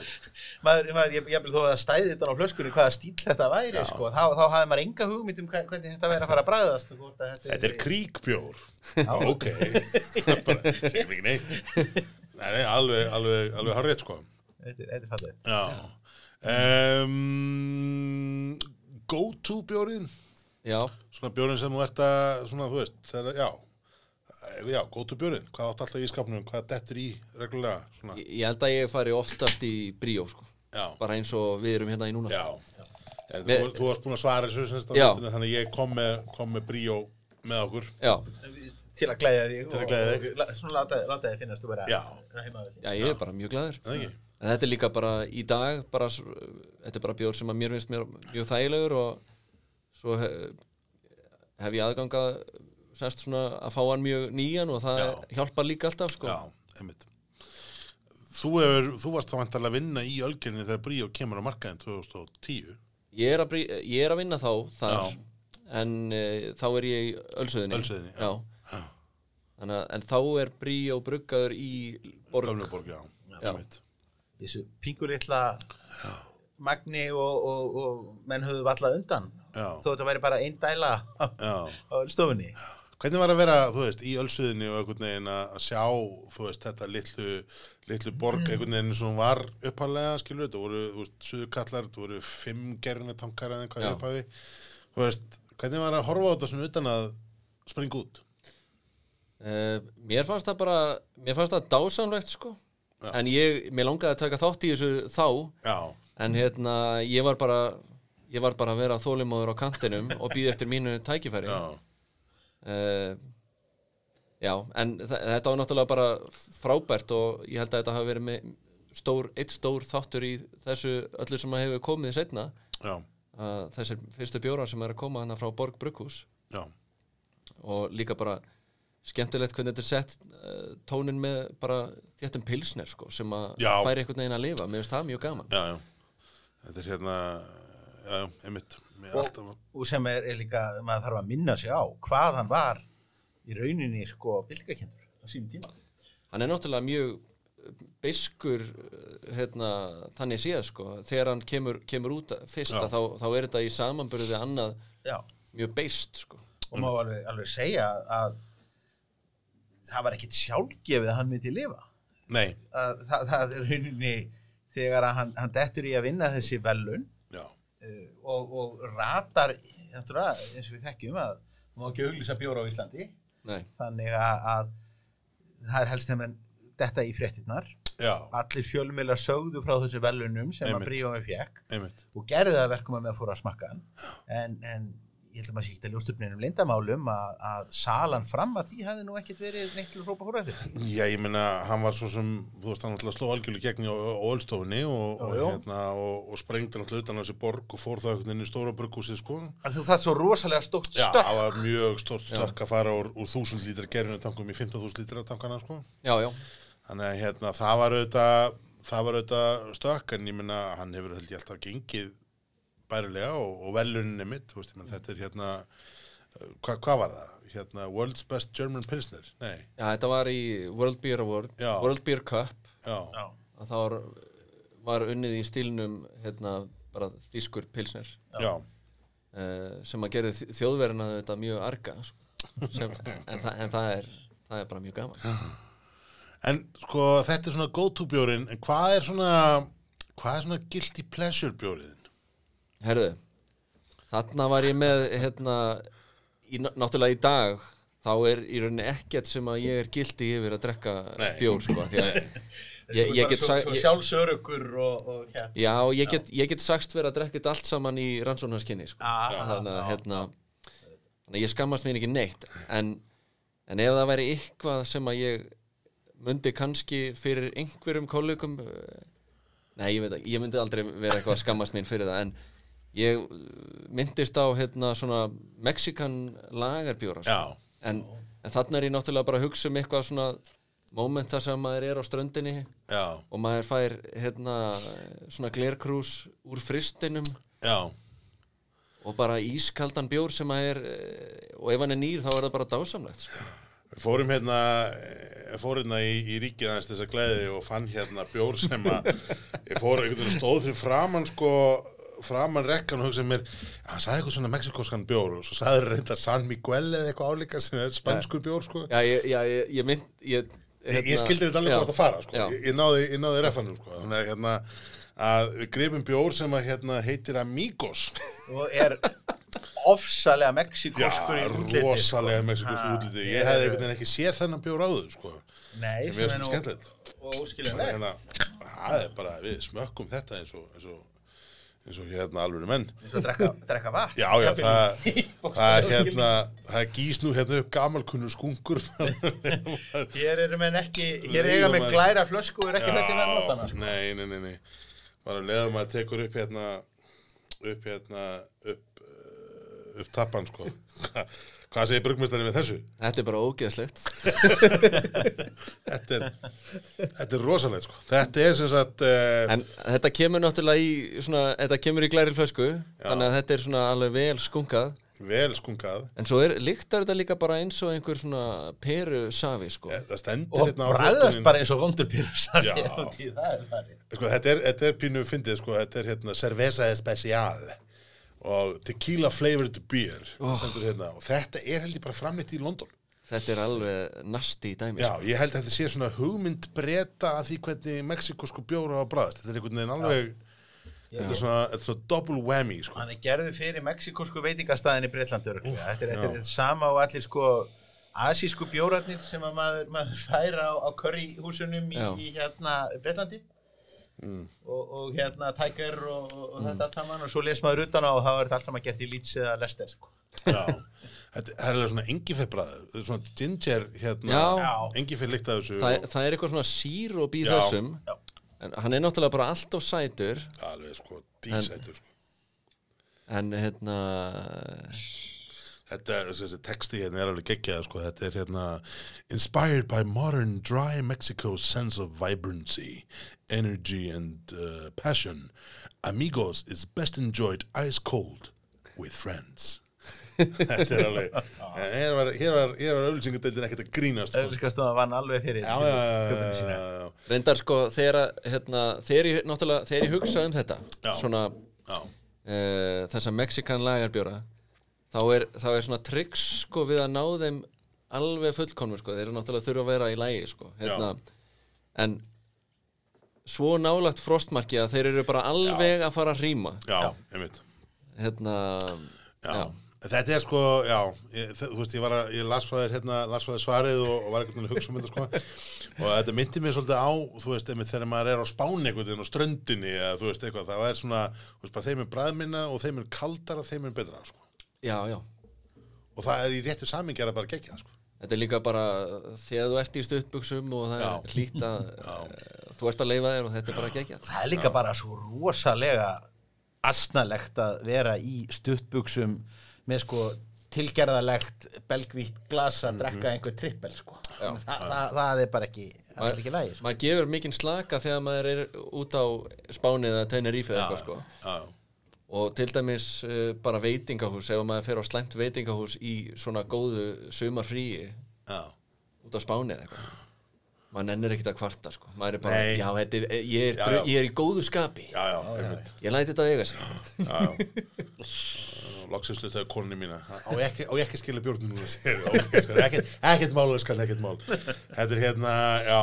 maður, maður, ég, ég vil þó að stæði þetta á flöskunni hvaða stíl þetta væri, sko, þá, þá hafði maður enga hugmynd um hvernig þetta væri að fara að bræðast. Þetta Þetta er kríkbjór. Ok, bara, segjum ekki neitt. Nei, nei, alveg, alveg, alveg hárrétt, sko. Þetta er, þetta er fallið. Já. Um, go-to bjórið Já, svona bjórinn sem þú ert að svona þú veist, þegar, já já, go-to bjórinn, hvað átt alltaf í skapnum hvað dettur í reglulega svona, ég, ég held að ég fari oftast í bríó sko. já, bara eins og við erum hérna í núna já En Við- þú, þú varst búin að svara þessu Já. þannig að ég kom með, kom með bríó með okkur Já, til að glæða þig Til að gleðja þig. svona láta, láta þig finnast þú vera Já. þig. já, ég er bara mjög glæður? En þetta er líka bara í dag bara, þetta er bara bjór sem að mér finnst mér mjög þægilegur og svo hef, hef ég aðganga semst svona að fá hann mjög nýjan og það Já. hjálpar líka alltaf sko. Já, einmitt Þú, hefur, þú varst þá vantarlega að vinna í ölgerinu þegar bríó kemur á markaðin 2010 ég, er að, ég er að vinna þá þar Já. En e, þá er ég í ölsöðinni Ölsöðinni, já. já. Þannig, að- en þá er brí og bruggaður í borg. Gömluborg, já, þessu pingulitla magni og, og, og menn höfðu valla undan. Já. þó þetta væri bara einn dæla á, stofunni Hvernig var að vera, þú veist, í ölsuðinni og einhvern veginn að sjá, þú veist, þetta litlu, litlu borg einhvern veginn sem var uppalega, skilur, þetta voru, þú veist, suðukallar, þetta voru fimm gerfinatankar eða eitthvað í upphafi. Þú veist, hvernig var að horfa á þetta svona utan að springa út? Uh, mér fannst það bara mér fannst það dásamlegt sko. Já. en ég, mér langaði að taka þátt í þessu þá. Já, en hérna, ég var bara ég var bara að vera þólimóður á kantinum og býði eftir mínu tækifæri. Já, uh, já, en þetta var náttúrulega bara frábært og ég held að þetta hafi verið með stór, eitt stór þáttur í þessu öllu sem að hefur komið setna já, að þessir fyrstu bjórar sem er að koma hana frá Borg Brugghús. Já, og líka bara skemmtilegt hvernig þetta er sett uh, tónin með bara þéttum pilsner sko, sem að færi einhvern veginn að lifa. Mér finnst það mjög gaman. Já, já. Þetta er hérna, já, einmitt. Og, alltaf, og sem er, er líka maður þarf að minna sig á hvað hann var í rauninni sko byltingakendur á sínum tíma. Hann er náttúrulega mjög beiskur uh, hérna, þannig séð sko, þegar hann kemur, kemur út fyrst Já. að þá, þá er þetta í samanburði við annað já. mjög beist sko. og má alveg, alveg segja að það var ekkit sjálfgefið að hann myndi lifa. Nei, að, það, það er rauninni þegar að hann, hann dettur í að vinna þessi velun uh, og, og ratar náttúrulega, eins og við þekkjum að hann má ekki auglýsa bjóra á Íslandi. Nei, þannig að, að það er helst þeim en detta í fréttinnar já, allir fjölmiðlar sögðu frá þessu velunum sem Einmitt. að Bríómi fekk einmitt. og gerði það að verkum að með fór að smakka hann en, en ég held að maður sé ekki að ljósturninum leyndamálum að, að salan fram að því hafði nú ekkit verið neitt til að hrópa hóra fyrir Já, ég meina, hann var svo sem, þú veist, hann alltaf sló algjörlega gegn í ólstofunni og, og, hérna, og, og sprengdi alltaf utan á þessi borg og fór það einhvern veginn í stóra bruggúsið, sko. að þú það svo rosalega stórt Já, stökk það var mjög stórt stökk að fara úr, úr 1000 lítra gerinu tankum í 15.000 lítra tankana, sko. já, já, Þannig að hérna, það var auðvitað, það var auðvitað stökk, en ég meina, hann hefur held ég alltaf gengið bærilega og, og veluninni mitt, veist, ég meina, þetta er hérna, hva, hvað var það? Hérna, World's Best German Pilsner? Nei, já, þetta var í World Beer Award Já. World Beer Cup já, að það var, var unnið í stílnum hérna, bara þýskur pilsner já, uh, sem að gerði þ- þjóðverðina þetta mjög arga sko. sem, en, það, en það er það er bara mjög gaman En sko þetta er svona go-to bjórin en hvað er svona hvað er svona guilty pleasure bjóriðin? Herðu, þarna var ég með hérna, í, náttúrulega í dag þá er í rauninni ekkert sem að ég er gildi yfir að drekka Nei. bjór sko, því að ég, ég get sagt sjálfsörugur og, og hérna já, ég get, ég get sagst verið að drekka þetta allt saman í rannsóknarskinni sko. Já, þannig að hérna þannig að ég skammast mér ekki neitt en, en ef það væri eitthvað sem að ég myndi kannski fyrir einhverjum kollegum eh, nei, ég veit ekki, ég myndi aldrei vera eitthvað að skammast mín fyrir það en ég eh, myndist á hérna svona Mexikan lagarbjóra sko. En, en þannig er ég náttúrulega bara að hugsa um eitthvað svona moment þar sem maður er á ströndinni já, og maður fær hérna svona glerkrús úr fristinum já, og bara ískaldan bjór sem að er eh, og ef hann er nýr þá er það bara dásamlegt sko. Við fórum hérna eh, fór hérna í, í ríkið aðeins þess að gleði og fann hérna bjór sem að ég fór einhvern veginn stóð fyrir framann sko framann rekkan og hugsaði mér hann sagði eitthvað svona mexikoskan bjór og svo sagði reynda San Miguel eða eitthvað álíka sem er spanskur bjór sko. Já, ég, já, ég, ég mynd ég, ég, ég skildi þetta alveg hvort að fara sko. ég, ég náði, ég náði refanum sko. þannig að hérna að við grifum bjór sem að hérna heitir Amigos. Og er ofsalega mexikoskur í útliti rosalega sko. mexikus Ha, útliti. Ég Ég hefði er- einhvern veginn ekki séð þennan bjór áður sko. Nei, sem er nú og óskiljanlegt. Hérna, Það er bara, við smökkum þetta eins og eins og, eins og hérna alveg menn. Eins og drekka, drekka vatn. Já, já, það, það er hérna það gís nú hérna upp gamalkunnur skunkur. Hér eru menn ekki, hér eiga með glæra flösku og er ekki hlætti með notana sko. Nei, nei, nei, bara leðum að tekur upp hérna upp hérna upp, upp tappan sko. Hvað segir brugmestari með þessu? Þetta er bara ógeðslegt. Þetta er, þetta er rosalegt sko. Þetta er sem sagt uh, En þetta kemur náttúrulega í svona, Þetta kemur í glæri flösku Þannig að þetta er svona alveg vel skunkað. Vel skungað En svo er, líktar þetta líka bara eins og einhver svona peru safi sko. Eh, Það stendur og hérna á bræðast bara eins og vondur pyrr Já. það er það sko, þetta, er, þetta er pínu fyndið sko. Þetta er hérna cerveza especial og tequila flavored beer oh. hérna og þetta er held ég bara framleitt í London Þetta er alveg nasti í dæmi Já, ég held að þetta sé svona hugmynd breyta að því hvernig mexikosku bjóra á bræðast. Þetta er einhvern veginn alveg, þetta er svona, þetta er svona double whammy, sko. hann er gerðu fyrir mexikosku veitingastæðin í Breitlandi örugglega. þetta er, þetta er sama og allir sko asísku bjóratnir sem að maður, maður fær á, á curryhúsunum í, í hérna Breitlandi Mm. og, og hérna Tiger og, og þetta allt saman og svo les maður utan á og það þetta allt saman gert í Leeds eða Leicester sko. Já. Þetta er alveg svona engifebbræð, svona ginger, hérna, líkt af þessu. það, það er eitthvað svona síróp í Já. þessum Já. En hann er náttúrulega bara allt of sætur og alveg, sko, dísætur, sko. En hérna Þetta, þessi texti hérna er alveg geggjað, sko, þetta er hérna Inspired by modern dry Mexico's sense of vibrancy, energy and uh, passion, Amigos is best enjoyed ice cold with friends. þetta er alveg, en hér var, hér var, hér var auðlýsingadeildin ekkert að grínast, sko. Öðliskastöðan vann alveg fyrir Já, já, já, Reyndar sko þegar, að, hérna, þegar, ég, náttúrulega, þegar ég hugsa um þetta Já. Svona já, uh, þessa Mexikan lagarbjóra þá er, þá er svona tricks sko við að ná þeim alveg fullkonur sko, þeir eru náttúrulega þurfa að vera í lægi sko, hérna en svo nálagt frostmarki að þeir eru bara alveg að fara að rýma já, einmitt. hérna Já. Já. Þetta er sko, já, ég, þú veist, ég var að, ég las frá þér hérna, las frá þér svarið og, og var veginn að hugsa um þetta sko. Og þetta myndi mér svolítið á, þú veist, þegar maður er á spáni einhvern veginn á ströndinni eða þú veist eitthvað, það er svona, þú veist, bara þeim er bræðminna og þeim er kaldara, þeim er betra sko já, já, og það er í réttu samingi að bara gegja það sko. þetta er líka bara þegar þú ert í stuttbuxum og það Já. er hlýtt að eh, þú ert að leifa þér og þetta er bara gegja það er líka bara svo rosalega asnalegt að vera í stuttbuxum með sko tilgerðalegt belgvítt glas að drekka einhver trippel sko. Þa, það, það er bara ekki er ekki lægi sko. maður gefur mikinn slaka þegar maður er út á Spáni eða Tenerife eða eitthvað sko. Já, og til dæmis uh, bara veitingahús ef maður fer á slæmt veitingahús í svona góðu sumarfríi já, út á Spáni eða eitthvað. Maður nennir ekkert að kvarta sko. Maður er bara, Nei. já, þetta er, ég, er, Já, já. ég er í góðu skapi. Já, já, einmitt. Ég læti þetta eiga sig. Já, já. Loksins slutaði konni mína. Á ég ekki, á ég ekki að skilja bjórnum núna segir, okay, skal, ekkert, ekkert mál, skal, ekkert mál. Þetta er hérna, já.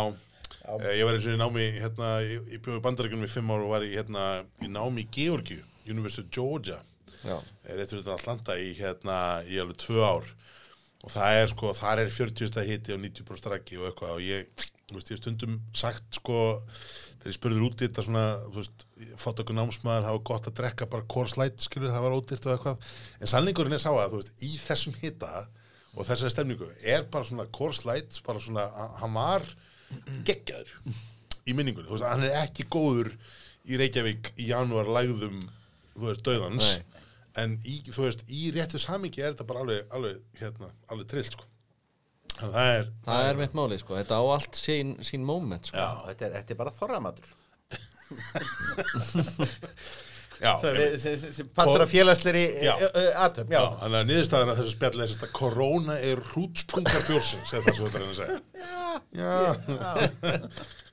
Eh, Ég var eins og í námi hérna, ég, ég bjóði bandaríkunum í fimm ár og var í, hérna, í námi í Georgiu, University of Georgia. Já, rétt fyrir þetta Atlanta í, hérna, í alveg tvö ár. Og það er sko, þar er 40 stað hiti og 90% raki og eitthvað. Og ég, þú veist, ég stundum sagt sko, þegar ég spurður út í þetta svona, þú veist, fátt okkur námsmaður var gott að drekka bara korslæt, skilur það var ódýrt og eitthvað, en sannleikurinn er sá að þú veist, í þessum hita og þessari stemningu er bara svona korslæt bara svona, hann var geggjaður í minningunni, þú veist, hann er ekki góður í Reykjavík í janúar lægðum, þú veist, döðans en í, þú veist, í réttu samingi er þetta bara alveg, alveg, hérna, alveg trill, sko. Þannig að það er, það er mitt máli sko. Þetta á allt sín, sín moment sko. Já, þetta, er, þetta er bara þorramatur. Já, sem, partur af félagsleiri Já. aðtöfn já, já. þannig að niðurstaðan að þessu spjalli er að korona er hrútspunkar bjórsins, eða það sem þetta er að segja. Já,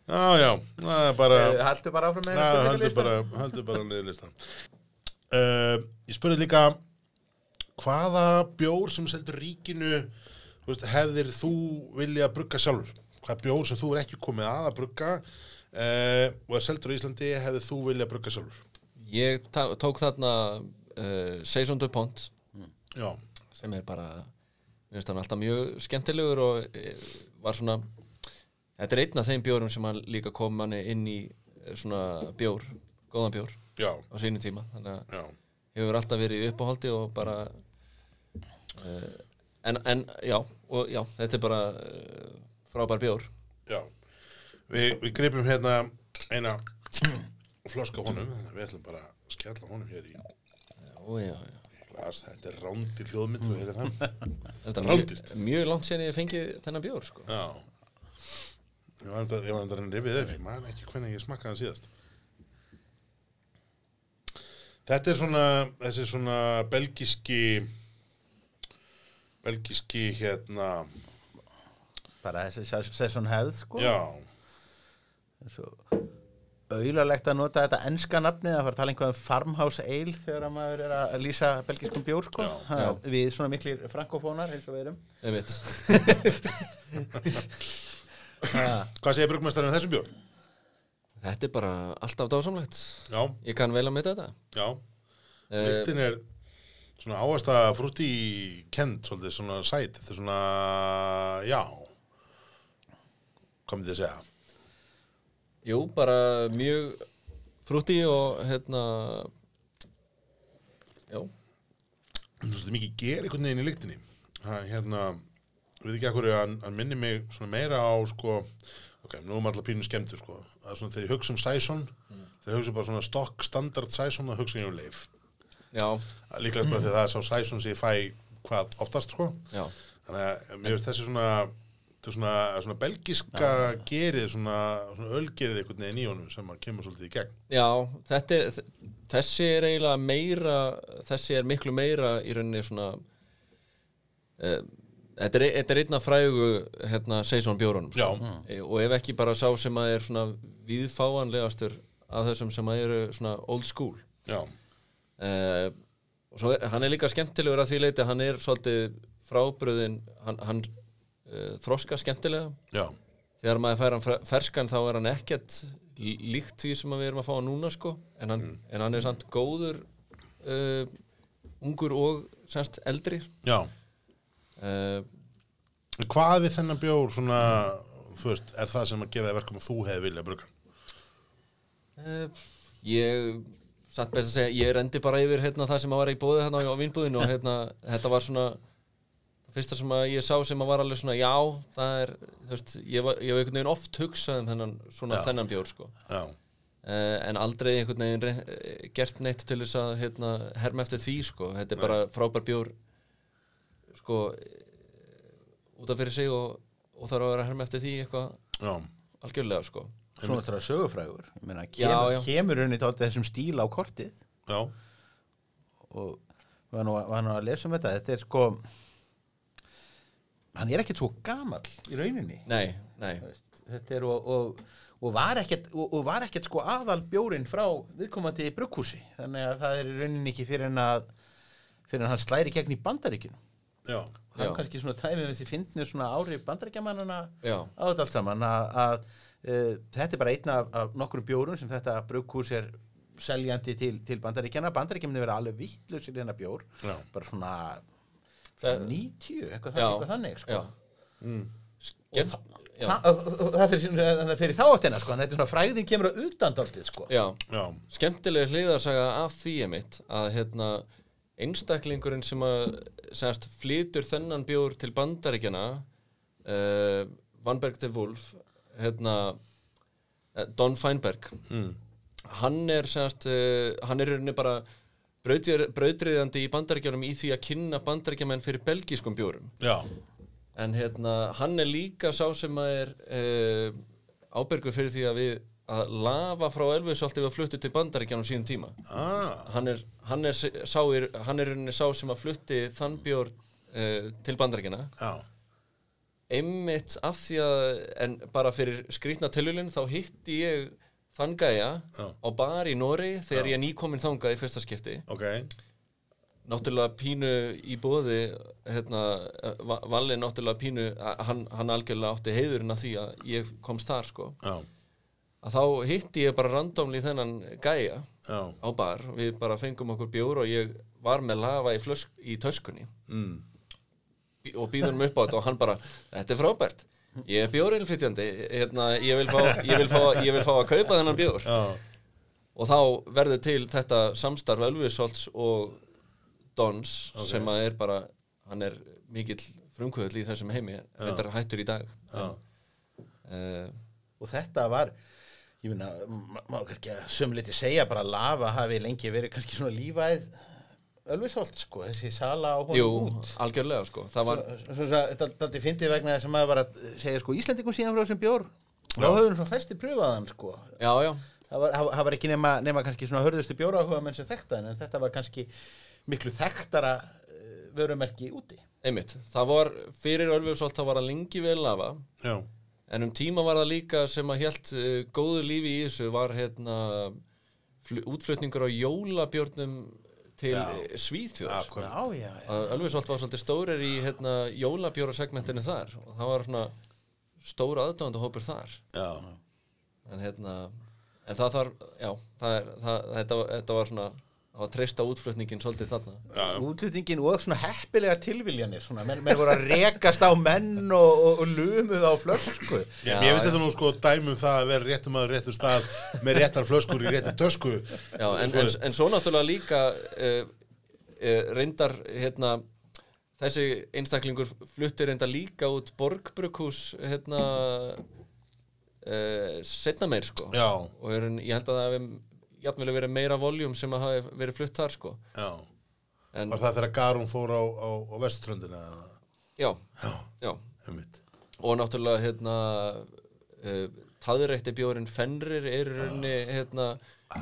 já, já, það er bara, Eh, haltu bara áfram með Já, heldur bara, bara niður listan uh, Ég spurði líka hvaða bjór sem seldur ríkinu veist, hefðir þú vilja brugga sjálfur? Hvaða bjór sem þú er ekki komið að að brugga uh, og er seldur í Íslandi hefði þú viljað brugga sjálfur? Ég tók þarna uh, Saison de Pont já, sem er bara hann alltaf mjög skemmtilegur og eh, var svona þetta er einn af þeim bjórum sem líka kom manni inn í eh, svona bjór góðan bjór já, á sínu tíma. Þannig að hefur alltaf verið uppáhaldi og bara uh, en, en já og já, þetta er bara uh, frábær bjór. Já, við, við gripum hérna eina flöska honum, við ætlum bara að skella honum hér í já, já, glas, þetta er rándir hljóðmynd, það? Þetta er mjög, mjög langt sen ég fengið þennan bjór sko. Já, ég var að rifið upp, ég man ekki hvernig ég smakkaði síðast. Þetta er svona, þessi svona belgiski, belgiski hérna, bara þessi sesson hefð sko já, svo auðlalegt að nota þetta enska nafnið að fara að tala einhvað um farmhouse ale þegar að maður er að lýsa belgiskum bjór sko Já, ha, já. við svona miklir frankofónar eins og við erum Einmitt. ha, hvað segir brugmestarinn um þessum bjór? Þetta er bara alltaf dásamlegt. Já, ég kann vel að mynda þetta. Já, uh, lyktin er svona áasta frúti kent, svolítið svona sæt, þetta er svona, já, hvað myndi ég segja? Jú, bara mjög frúti og hérna já, veist, mikið ger einhvern veginn í lyktinni. Það, hérna, við veit ekki að hverju hann minni mig svona meira á sko, ok, nú erum allar pínu skemmtur sko, er svona þegar ég hugsa um Sæson þegar ég hugsa bara svona stokk standard Sæson það hugsa ég um leif. Já, líklega bara að það er sá Sæson sem ég fæ hvað oftast sko. Já. Þannig að mér finnst þessi svona er svona, svona belgiska gerið svona, svona ölgerið einhvern veginn í honum sem að kemur svolítið í gegn. Já, er, þessi er eiginlega meira, þessi er miklu meira í rauninni svona uh, þetta, er, þetta er einna frægu hérna, Seison bjórunum Já. E, og ef ekki bara sá sem að er svona viðfáanlegastur af þessum sem að eru svona old school. Uh, og svo er, hann er líka skemmtilegur að því leiti, hann er svolítið frábröðin, hann, hann uh, þroska skemmtilega. Já, þegar maður fær hann fer- ferskan þá er hann ekkert lí- líkt því sem við erum að fá núna sko. En hann, en hann er samt góður ungur og semst eldri. Já uh, hvað við þennan bjór svona þú veist, er það sem að gefa þér verkum að þú hefði viljað brugga uh, ég satt best að segja, ég rendi bara yfir hérna, það sem að var í bóði hérna á vínbúðinu og hérna, þetta var svona fyrsta sem að ég sá sem að var alveg svona já, það er, þú veist ég var, einhvern veginn oft hugsað um þennan svona Já. þennan bjór sko já, Uh, en aldrei einhvern veginn eh, gert neitt til þess að hérna, herma eftir því sko. þetta er bara frábær bjór sko eh, út af fyrir sig og, og þarf að vera að herma eftir því eitthvað já, algjörlega sko. Svona þetta er sögufrægur. Ég meina, Já, kemur, já. kemur unni til þessum stíl á kortið. Já, og var nú, var nú að lesa um þetta. Þetta er sko hann er ekkert svo gamall í rauninni. Nei, nei, Þú veist, þetta er og, og, og var ekkert og, og var ekkert sko aðal bjórin frá viðkomandi brugghúsi. Þannig að það er í rauninni ekki fyrir en að fyrir hann slæri gegn í bandaríkinu já, það er kannski svona tæmið þessi fyndnu svona ári bandaríkjamannana já, á þetta allt saman að, að uh, þetta er bara einn af, af nokkrum bjórum sem þetta brugghús er seljandi til, til bandaríkjana bandaríkjamni vera alveg vittlusir í þennan bjór. Já, bara svona Það- 90, eitthvað, já, þannig, eitthvað þannig sko. mm, Skemmt, já, Þa, og, það fyrir, þannig að fyrir þáttina sko, þetta er svona fræðin kemur að utan dálítið sko. skemmtilega hliðarsaga af því ég mitt að hérna einstaklingurinn sem að semast flytur þennan bjór til bandaríkjana uh, Vanberg de Wolf hérna uh, Don Feinberg mm, hann er semast uh, hann er bara brautryðjandi í bandaríkjunum í því að kynna bandaríkjamenn fyrir belgískum bjórum. Já, en hérna hann er líka sá sem að er uh, ábyrgur fyrir því að við að lafa frá Elvisolti við að fluttu til bandaríkjanum sínum tíma. Ah, hann er, hann er, sá, er, hann er sá sem að flutti þann bjór uh, til bandaríkjana já, einmitt af því að en bara fyrir skrýtna tilhjulinn þá hitti ég þann gæja Já. á bar í Nóri þegar ég nýkominn þangað í fyrsta skipti. Ok. Náttúrulega pínu í bóði hérna, Va- Valli náttúrulega pínu hann, hann algjörlega átti heiðurinn af því að ég komst þar sko. Já, að þá hitti ég bara randomli þennan gæja Já, á bar, við bara fengum okkur bjór og ég var með lava í, flösk, í töskunni. Mm. Og býðum upp á þetta og hann bara þetta er frábært, ég er bjórilflytjandi hérna, ég, vil fá, ég, vil fá, ég vil fá að kaupa þennan bjór. Já, og þá verður til þetta samstarf Ölvisholts og Dons sem að er bara hann er mikill frumkvöðl í þessum heimi. Þetta er hættur í dag. Já. uh, og þetta var ég meina, ma- má kannski að sömliti segja bara að lava hafi lengi verið kannski svona lífæð Ölvisholt sko, þessi sala á honum jú, út. algjörlega sko. Það var, Þetta þetta fyndi vegna þess að maður var að segja sko Íslendingum síðan frá þessum bjór. Þá höfum svona festi pröfaðan sko. Já, já, það var, það var ekki nema, nema kannski svona hörðustu bjórahuga menn sem þekkta en þetta var kannski miklu þekktara uh, vörumerki úti. Einmitt. Það var, fyrir Ölvisholt þá var það lengi vel lafa já. En um tíma var það líka sem að helt uh, góðu lífi í þessu var hérna fl- útflutningur á jólabjörnum til Já. já. Svíþjóð. Ölfisholt var svolítið stórir í hérna, jólabjórasegmentinu þar og það var svona stóra aðdáðandahópur þar. Já. En hérna, en það þarf, já, það er, það, þetta, þetta var svona, var treysta útflutningin svolítið þarna. Já. útlýtingin og svona heppilega tilviljanir svona, menn, menn voru að rekast á menn og, og, og lumuð á flösku Já, finnst já. þetta nú sko dæmum það að vera réttum að réttum stað með réttar flöskur í réttum tösku Já, en, en, en svo náttúrulega líka uh, uh, reyndar hérna þessi einstaklingur flutti reyndar líka út borgbrukhús hérna uh, setna meir sko Já, og er, ég held að það hefði jafnvel verið meira voljum sem að hafi verið flutt þar sko. Já. En Var það þegar Garún fór á, á, á veströndina já, Já, já. Og náttúrulega hérna uh, taðrætti bjórin Fenrir er í rauninni hérna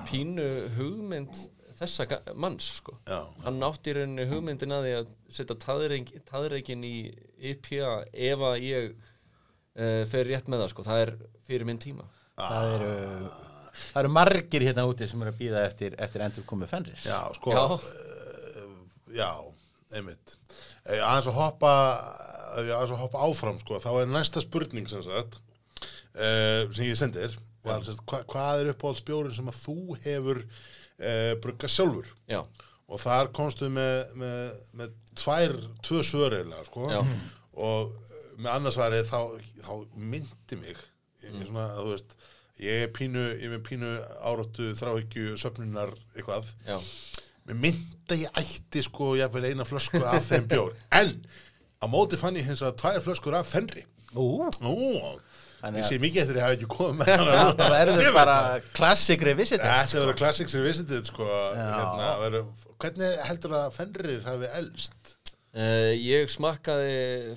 pínu hugmynd þessa manns sko. Já, hann átti í rauninni hugmyndin að því að setja taðreik, taðreikin í IPA ef að ég uh, fer rétt með það sko, það er fyrir minn tíma. Það eru það eru margir hérna úti sem eru að býða eftir, eftir endur komið fennris já, sko Já. Já, einmitt Eh, Aðeins að hoppa eh, aðeins að hoppa áfram sko þá er næsta spurning sem sagt uh, sem ég sendir var, sem sagt, hva, hvað er uppáhaldsbjórin sem að þú hefur uh, brugga sjálfur já, og þar komstu með, með, með tvær, tvö svör eiginlega sko Já. og uh, með annarsvarið þá, þá myndi mig ég, mm. svona, þú veist ég er pínu, ég er pínu áráttu þráhyggju söfnunar eitthvað. Já, mér myndi að ég ætti sko jafnvel eina flösku af þeim bjór. En á móti fann ég hins að tvær flöskur af fenri. Ú, ég sé mikið eftir að ég hafa ekki komið með hana. það verður bara klassik revisited Þetta verður classics revisited sko. Hérna, verður, Hvernig heldur að fenrir hafi elst? uh, ég smakkaði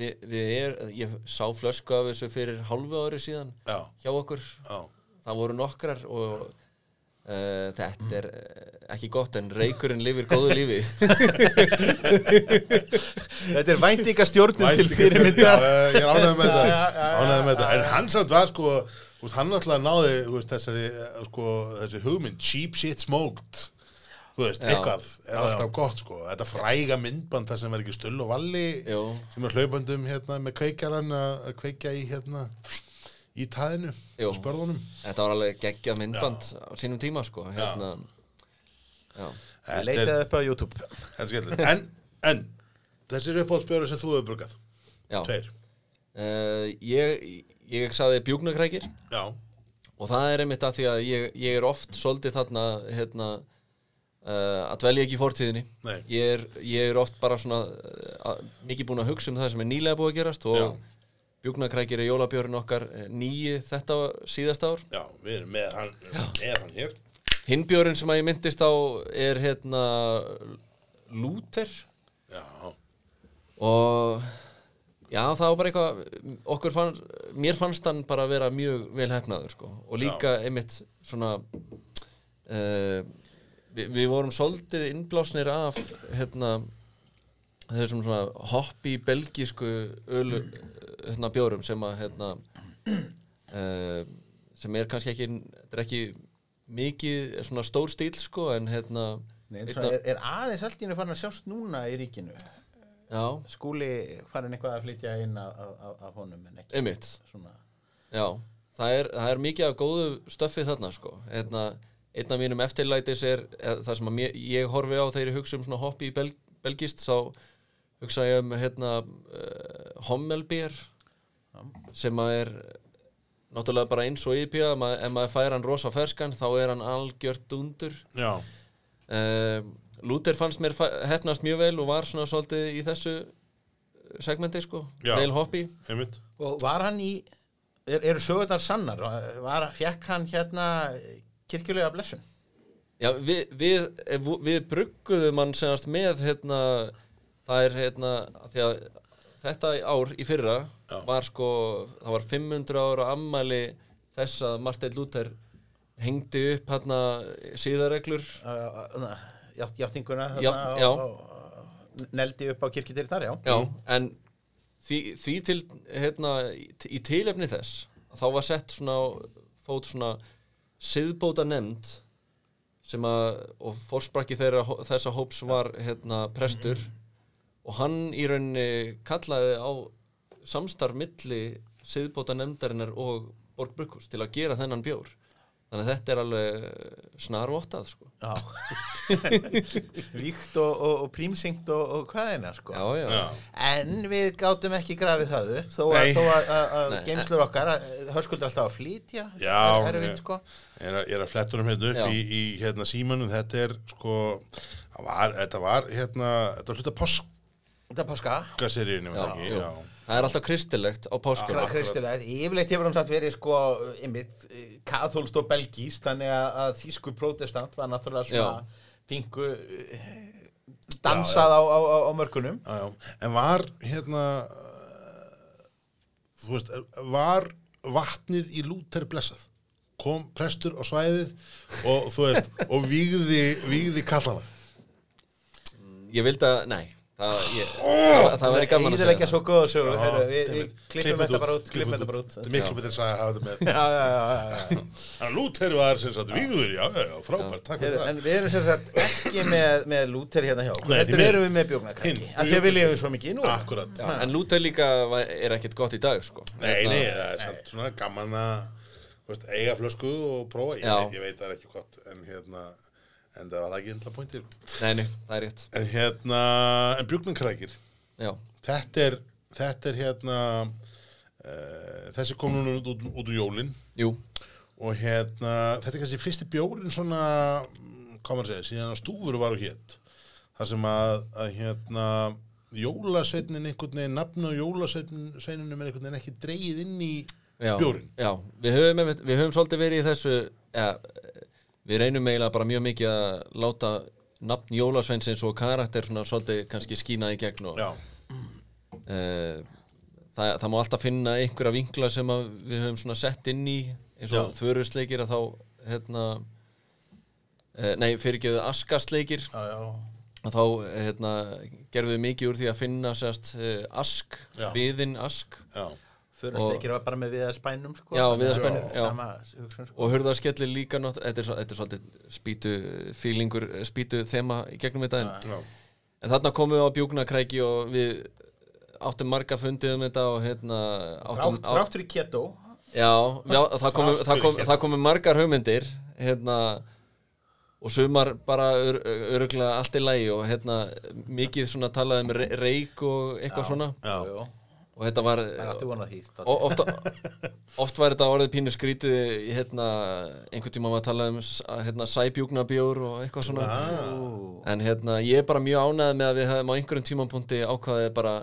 við, við er, ég sá flösku af þessu fyrir hálfu ári síðan Já, hjá okkur, já. Það voru nokkrar og uh, þetta er eh, ekki gott en reykurinn lifir góðu lífi. Þetta er væntingastjórnum til fyrirmyndar. Ég er ánægð með þetta. En hann samt var sko Hann alltaf náði þessari, eh, sko, þessi hugmynd Cheap shit smoked Þú veist, Já. eitthvað er Já, alltaf gott sko. Þetta fræga myndband það sem var ekki stull og valli sem er hlaupandum hérna með kveikjaran að kveikja í hérna í taðinu, Jú. spörðunum. Þetta var alveg geggjað myndband á sínum tíma sko hérna, já. Leitaði upp á YouTube. er. En, en þessir uppáhaldsbjörður sem þú hefur brugað Já. Tveir. Uh, ég, ég sagði bjúknakrækir Já, og það er einmitt að því að ég, ég er oft svolítið þarna hérna, uh, að dvelja ekki í fortíðinni. Ég er, ég er oft bara svona uh, mikið búin að hugsa um það sem er nýlega búið að gerast og Já. bjúknakrækir er jólabjörn okkar nýji þetta síðast ár. Já, við erum með hann, með hann hér. Hinn björn sem að ég myndist á er hérna Lúter Já, og já það var bara eitthvað okkur fann, mér fannst hann bara vera mjög vel hefnaður sko. Og líka einmitt svona uh, við, við vorum svolítið innblásnir af hérna þessum svona hoppi belgísku ölu hérna bjórum sem að hérna uh, sem er kannski ekki er ekki mikið svona stór stíl sko en hérna Nei, einn svona, af- er, er aðeins allt í hennu farin að sjást núna í ríkinu? Já, skúli farin eitthvað að flytja inn af, honum en ekki einmitt. svona Já, það er, það er mikið af góðu stöffi þarna sko. Hérna, einn af mínum eftirlætis er, er það sem að mér, ég horfi á þegar ég hugsa um svona hoppi í Bel, belgist þá hugsa ég um hérna uh, Hommelbier sem að er náttúrulega bara eins og ípja ef maður- ef maður fær hann rosa ferskan þá er hann algjört dundur. Já, uh, Luther fannst mér heppnast mjög vel og var svona svolítið í þessu segmenti sko, Já. vel hoppi. Og var hann í, er, eru sögurnar sannar, var, fekk hann hérna kirkjulega blessun? Já, við, við, eh, við brugguðum hann senast með hérna, það er hérna, að þetta ár í fyrra Já. var sko, það var 500 ára ammæli þess að Martin Luther hengdi upp hérna síðareglur Uh, játt, játtinguna Játt- já. og, og neldi upp á kirkjudirnar, já. Já, en því, því til hérna, í, tilefni þess þá var sett svona fót svona siðbóta nefnd sem að og fórsprakki þeirra þessa hóps var hérna prestur. Og hann í rauninni kallaði á samstarf milli siðbóta nefndarinnar og Borg Brukkús til að gera þennan bjór þannig að þetta er alveg snarvottað sko. Já. Víkt og, og, og prímsingt og, og hvað eina, sko. já, já, Já, En við gátum ekki grafið það upp þó að, þó að, að, að Nei. geimslur okkar hörskuldur alltaf að flytja Já, er, við, sko. er, að- er að flettunum hérna upp Já. í, í hérna símanum, þetta er sko, var, þetta var hérna, þetta var hluta Þetta er páska páskaseríunum, Já, ekki? Já, það er alltaf kristilegt á páskum Hvað kristilegt, yfirleitt hefur hann samt verið sko, einmitt, kathólst og belgíst þannig að, að þýsku protestant var náttúrulega svona pingu eh, dansað á, á, á, á mörkunum. Já, já, en var hérna, þú veist, var vatnið í Lúter blessað? Kom prestur á svæðið og þú veist, og vígði, vígði kallana. Ég vildi að, nei Það, ég, það, það væri gaman að segja svo góða sögur Já, Heyrðu, Við, við einmitt. klippum þetta bara út. Klippum þetta bara út. Þetta er miklu betur að hafa þetta með. Já, já, já. Þannig að Lúter var sem sagt vígður, já, já, já, frábært, takk fyrir það. En við erum sem sagt ekki með, með lúter hérna hjá okkur. Nei, Þetta erum við með bjóknarkrakki Hinn. Af því að við lifum svo mikið nú Akkurat. Já, En Lúter líka er ekkert gott í dag sko. Nei, Hérna, nei, það er samt svona gaman að eiga flösku og prófa, ég, ég veit það er ekki gott, en hérna, en það var ekki enda pointir. Nei, nei, það er rétt. En hérna, en bjúknarkrækir, þetta er, þetta er hérna, uh, þessi kom núna út, út, út úr jólin. Jú, og hérna, þetta er kannski fyrsti bjórin svona, mm, hvað maður segja, síðan að stúfur var og hétt, þar sem að, að hérna, jólasveitnin einhvern veginn, nafn á jólasveininum er einhvern veginn ekki dreigið inn í já Bjórinn. Já, við höfum, við höfum svolítið verið í þessu ja, Við reynum eiginlega bara mjög mikið að láta nafn Jólasveinsins og karakter svona svolítið kannski skína í gegn og Eh, það, það má alltaf finna einhverja vinkla sem við höfum svona sett inn í eins og þörusleikir að þá hérna eh, nei, fyrirgeðu askastleikir Já, já. Að þá hérna, gerðum við mikið úr því að finna sérst uh, ask, Já. viðinn ask. Já, Förastleikir var bara með viðarspænum sko. Já, viðarspænum, já. Sko. og hurðaskellir líka þetta er, er svolítið spýtu fílingur, spýtu þema í gegnum þetta en, já, en þarna komum við á bjúknakræki og við áttum marga fundið um þetta og hérna áttum, Þrátt, þrátt fyrir keto. Já, já það komu, Þrátt það, fyrir kom, það komu margar hugmyndir hérna og sumar bara ör, öruglega allt í lagi og hérna mikið svona talað um re- reik og eitthvað svona. Já, og þetta var oft, oft var þetta orðið pínu skrítið í, hérna, einhvern tíma var að tala um að, hérna, sæbjúknabjór og eitthvað svona. Ah. en hérna ég er bara mjög ánægð með að við hefum á einhverjum tímapunkti ákvaðið bara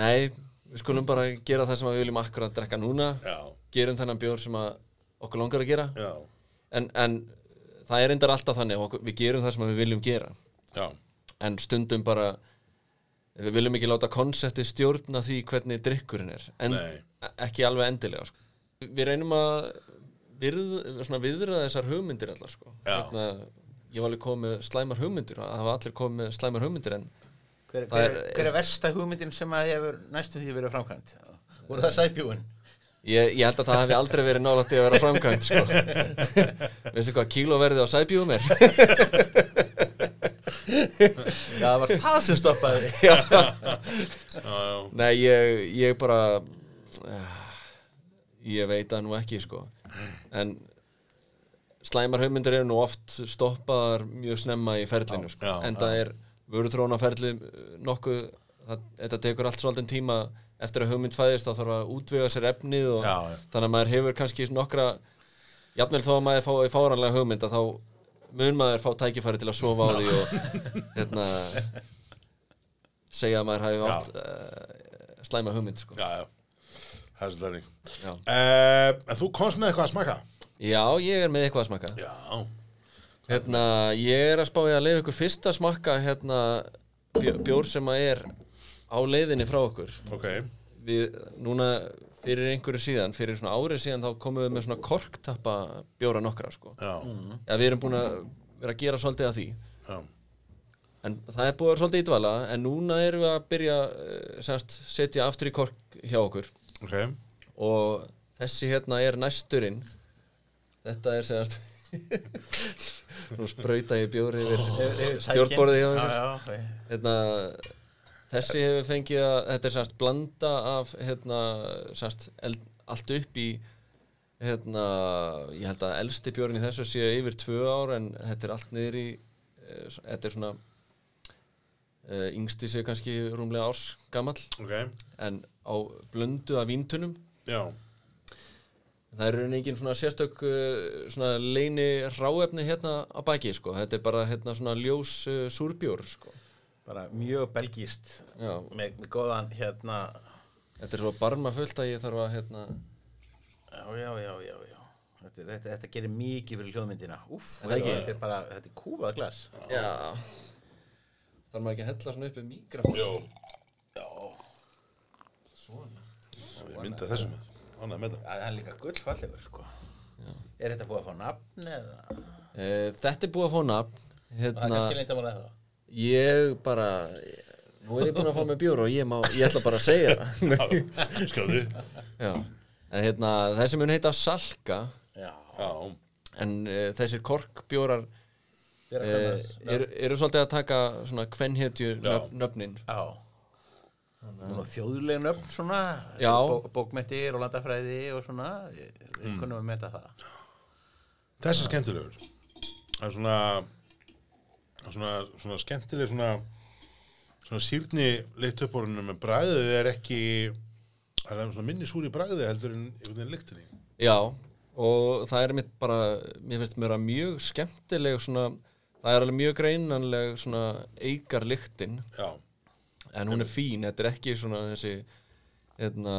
nei, við skulum bara gera það sem við viljum akkurat drekka núna. Já, gerum þennan bjór sem að okkur langar að gera. En, en það er endar alltaf þannig við gerum það sem við viljum gera. Já, en stundum bara við viljum ekki láta konsepti stjórna því hvernig drikkurinn er en Nei. ekki alveg endilega sko. við reynum að virð, svona viðra þessar hugmyndir allar sko. Hérna, ég var alveg komið með slæmar hugmyndir það hafa allir komið með slæmar hugmyndir en Hver, hver, er- hver er versta hugmyndin sem að hefur næstum því verið framkvæmt? Voru það sæbjúin? ég, ég held að það hefði aldrei verið nálægt í að vera framkvæmt sko. veistu hvað kílóverðið á sæbjúum er Já, það var það sem stoppaði. Já. já, já, Nei, ég, ég bara ég veit það nú ekki sko en slæmar hugmyndir eru nú oft stoppaðar mjög snemma í ferlinu sko. En það er vöruþróna ferli nokkuð, það, þetta tekur allt svolítið tíma eftir að hugmynd fæðist þá þarf að útvega sér efnið og Já, já. þannig að maður hefur kannski nokkra jafnvel þó að maður fá í fáranlega hugmynd að þá mun maður fá tækifæri til að sofa á því og hérna segja að maður hafi átt uh, slæma hugmynd sko. Já, já, það er svolítið uh, En þú komst með eitthvað að smaka? Já, ég er með eitthvað að smakka Já, Hérna, ég er að spá ég að leiða ykkur fyrst að smakka hérna bjó- bjór sem að er á leiðinni frá okkur. Ok. Við, núna fyrir einhverju síðan fyrir svona árið síðan þá komum við með svona korktappa bjóra nokkra sko. Já, ja, við erum búin að vera að gera svolítið af því. Já, en það er búið að vera svolítið ítvala en núna erum við að byrja eh, semst, setja aftur í kork hjá okkur. Ok. Og þessi hérna er næsturinn. Þetta er semast nú sprauta ég bjóri yfir stjórnborðið hjá já, hérna, þessi hefur fengið að þetta er semast blanda af hérna, eld, allt upp í hérna, ég held að elsti bjórin í þessu sé yfir tvö ár en þetta er allt niður í eh, þetta er svona uh, yngsti sé kannski rúmlega árs gamall. Ok, en á blöndu af víntunum já, það er raunin engin svona sérstök uh, svona leini ráefni hérna á baki sko, þetta er bara hérna svona ljós uh, súrbjór sko bara mjög belgíst já, með, með góðan hérna þetta er svo barma fullt að ég þarf að hérna já, já, já, já, já. Þetta, þetta, þetta gerir mikið fyrir hljóðmyndina. Úff, Er það ekki? þetta er bara, þetta er kúfað glas. Já. Þarf maður ekki að hella svona upp í mikrofón jó Já, svona. Við mynda þessu með Ánægð með það. Það er líka gullfallegur sko. Er þetta búið að fá nafn eða? Uh, þetta er búið að fá nafn Það er hérna, kannski leint að mála það ég bara nú er ég búin að fá með bjór og ég, má, ég ætla bara að segja það. Skjóðu en hérna, þessi mun heita Salka. Já, en uh, þessir korkbjórar uh, eru, eru svolítið að taka svona nöf, nöfnin. Já. Nú þjóðleg nöfn svona Já. bó, Bókmentir og landafræði og svona Við Mm. kunnum að meta það. Þessi er skemmtilegur. Það er svona svona, svona skemmtileg svona svona sýrni leitt upp orðinu með bragðið er ekki það er svona minni súri bragðið heldur en einhvern veginn lyktinni Já, og það er mitt bara, mér finnst mér að mjög skemmtileg svona, það er alveg mjög greinanleg svona eikar lyktin, Já, en hún er fín, þetta er ekki svona þessi hérna,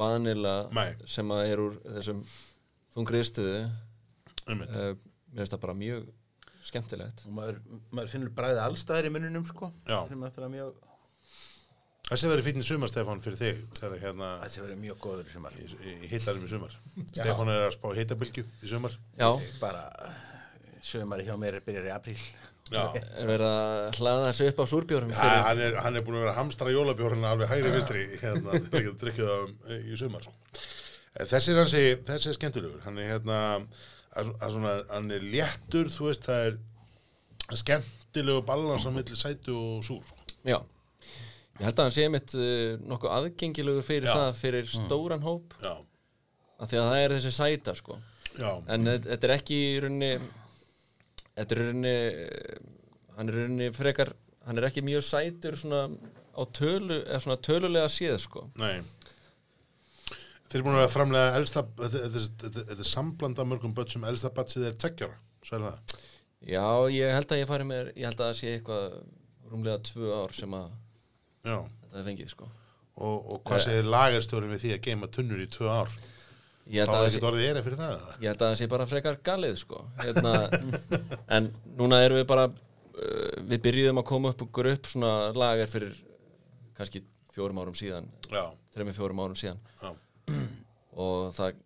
vanila Nei. sem að er úr þessum þungriðstöðu, einmitt. Uh, mér finnst það bara mjög skemmtilegt. og maður, maður finnur bræðið allstæðir í mununum sko. Já. sem er náttúrulega mjög Þessi verið fínni sumar, Stefán, fyrir þig þegar hérna þessi verið mjög góður sem að í, í hittarum í sumar. Stefán er að spá hittabilgju í sumar. Já, bara sömari hjá mér byrjar í apríl. Já, er verið að hlaða þessu upp á súrbjórum ja, fyrir, hann, er, hann er búin að vera að hamstra jólabjórna alveg hægri vinstri hérna til að geta drikkið það í sumar sko. En Þessi er hansi, þessi er skemmtilegur. Hann er hérna að, að svona, hann er léttur, þú veist það er skemmtilegu balans á milli sætu og súr sko. Já, ég held að hann sé mitt uh, nokkuð aðgengilegur fyrir Já. það, fyrir stóran hóp, Já, af því að það er þessi sæta, sko. já, En þe- þetta er ekki í rauninni Þetta er í rauninni eh, Hann er í rauninni frekar Hann er ekki mjög sætur svona á tölu, eða svona tölulega séð sko. Nei Þeir eru búin að framlega elsta, þetta, er samblanda mörgum börn sem elsta batsið er tveggjara, svo er það? Já, ég held að ég fari með Ég held að það sé eitthvað rúmlega tvö ár sem að Já, þetta er fengið sko. Og, og hvað segir lagarstjórin við því að geima tunnur í tvö ár? Þá er að það ekkert orðið er fyrir það eða? ég held að það sé bara frekar galið sko. Hérna, En núna erum við bara uh, Við byrjuðum að koma upp okkur upp svona lagar fyrir kannski fjórum árum síðan þreimur fjórum árum síðan. Já, og það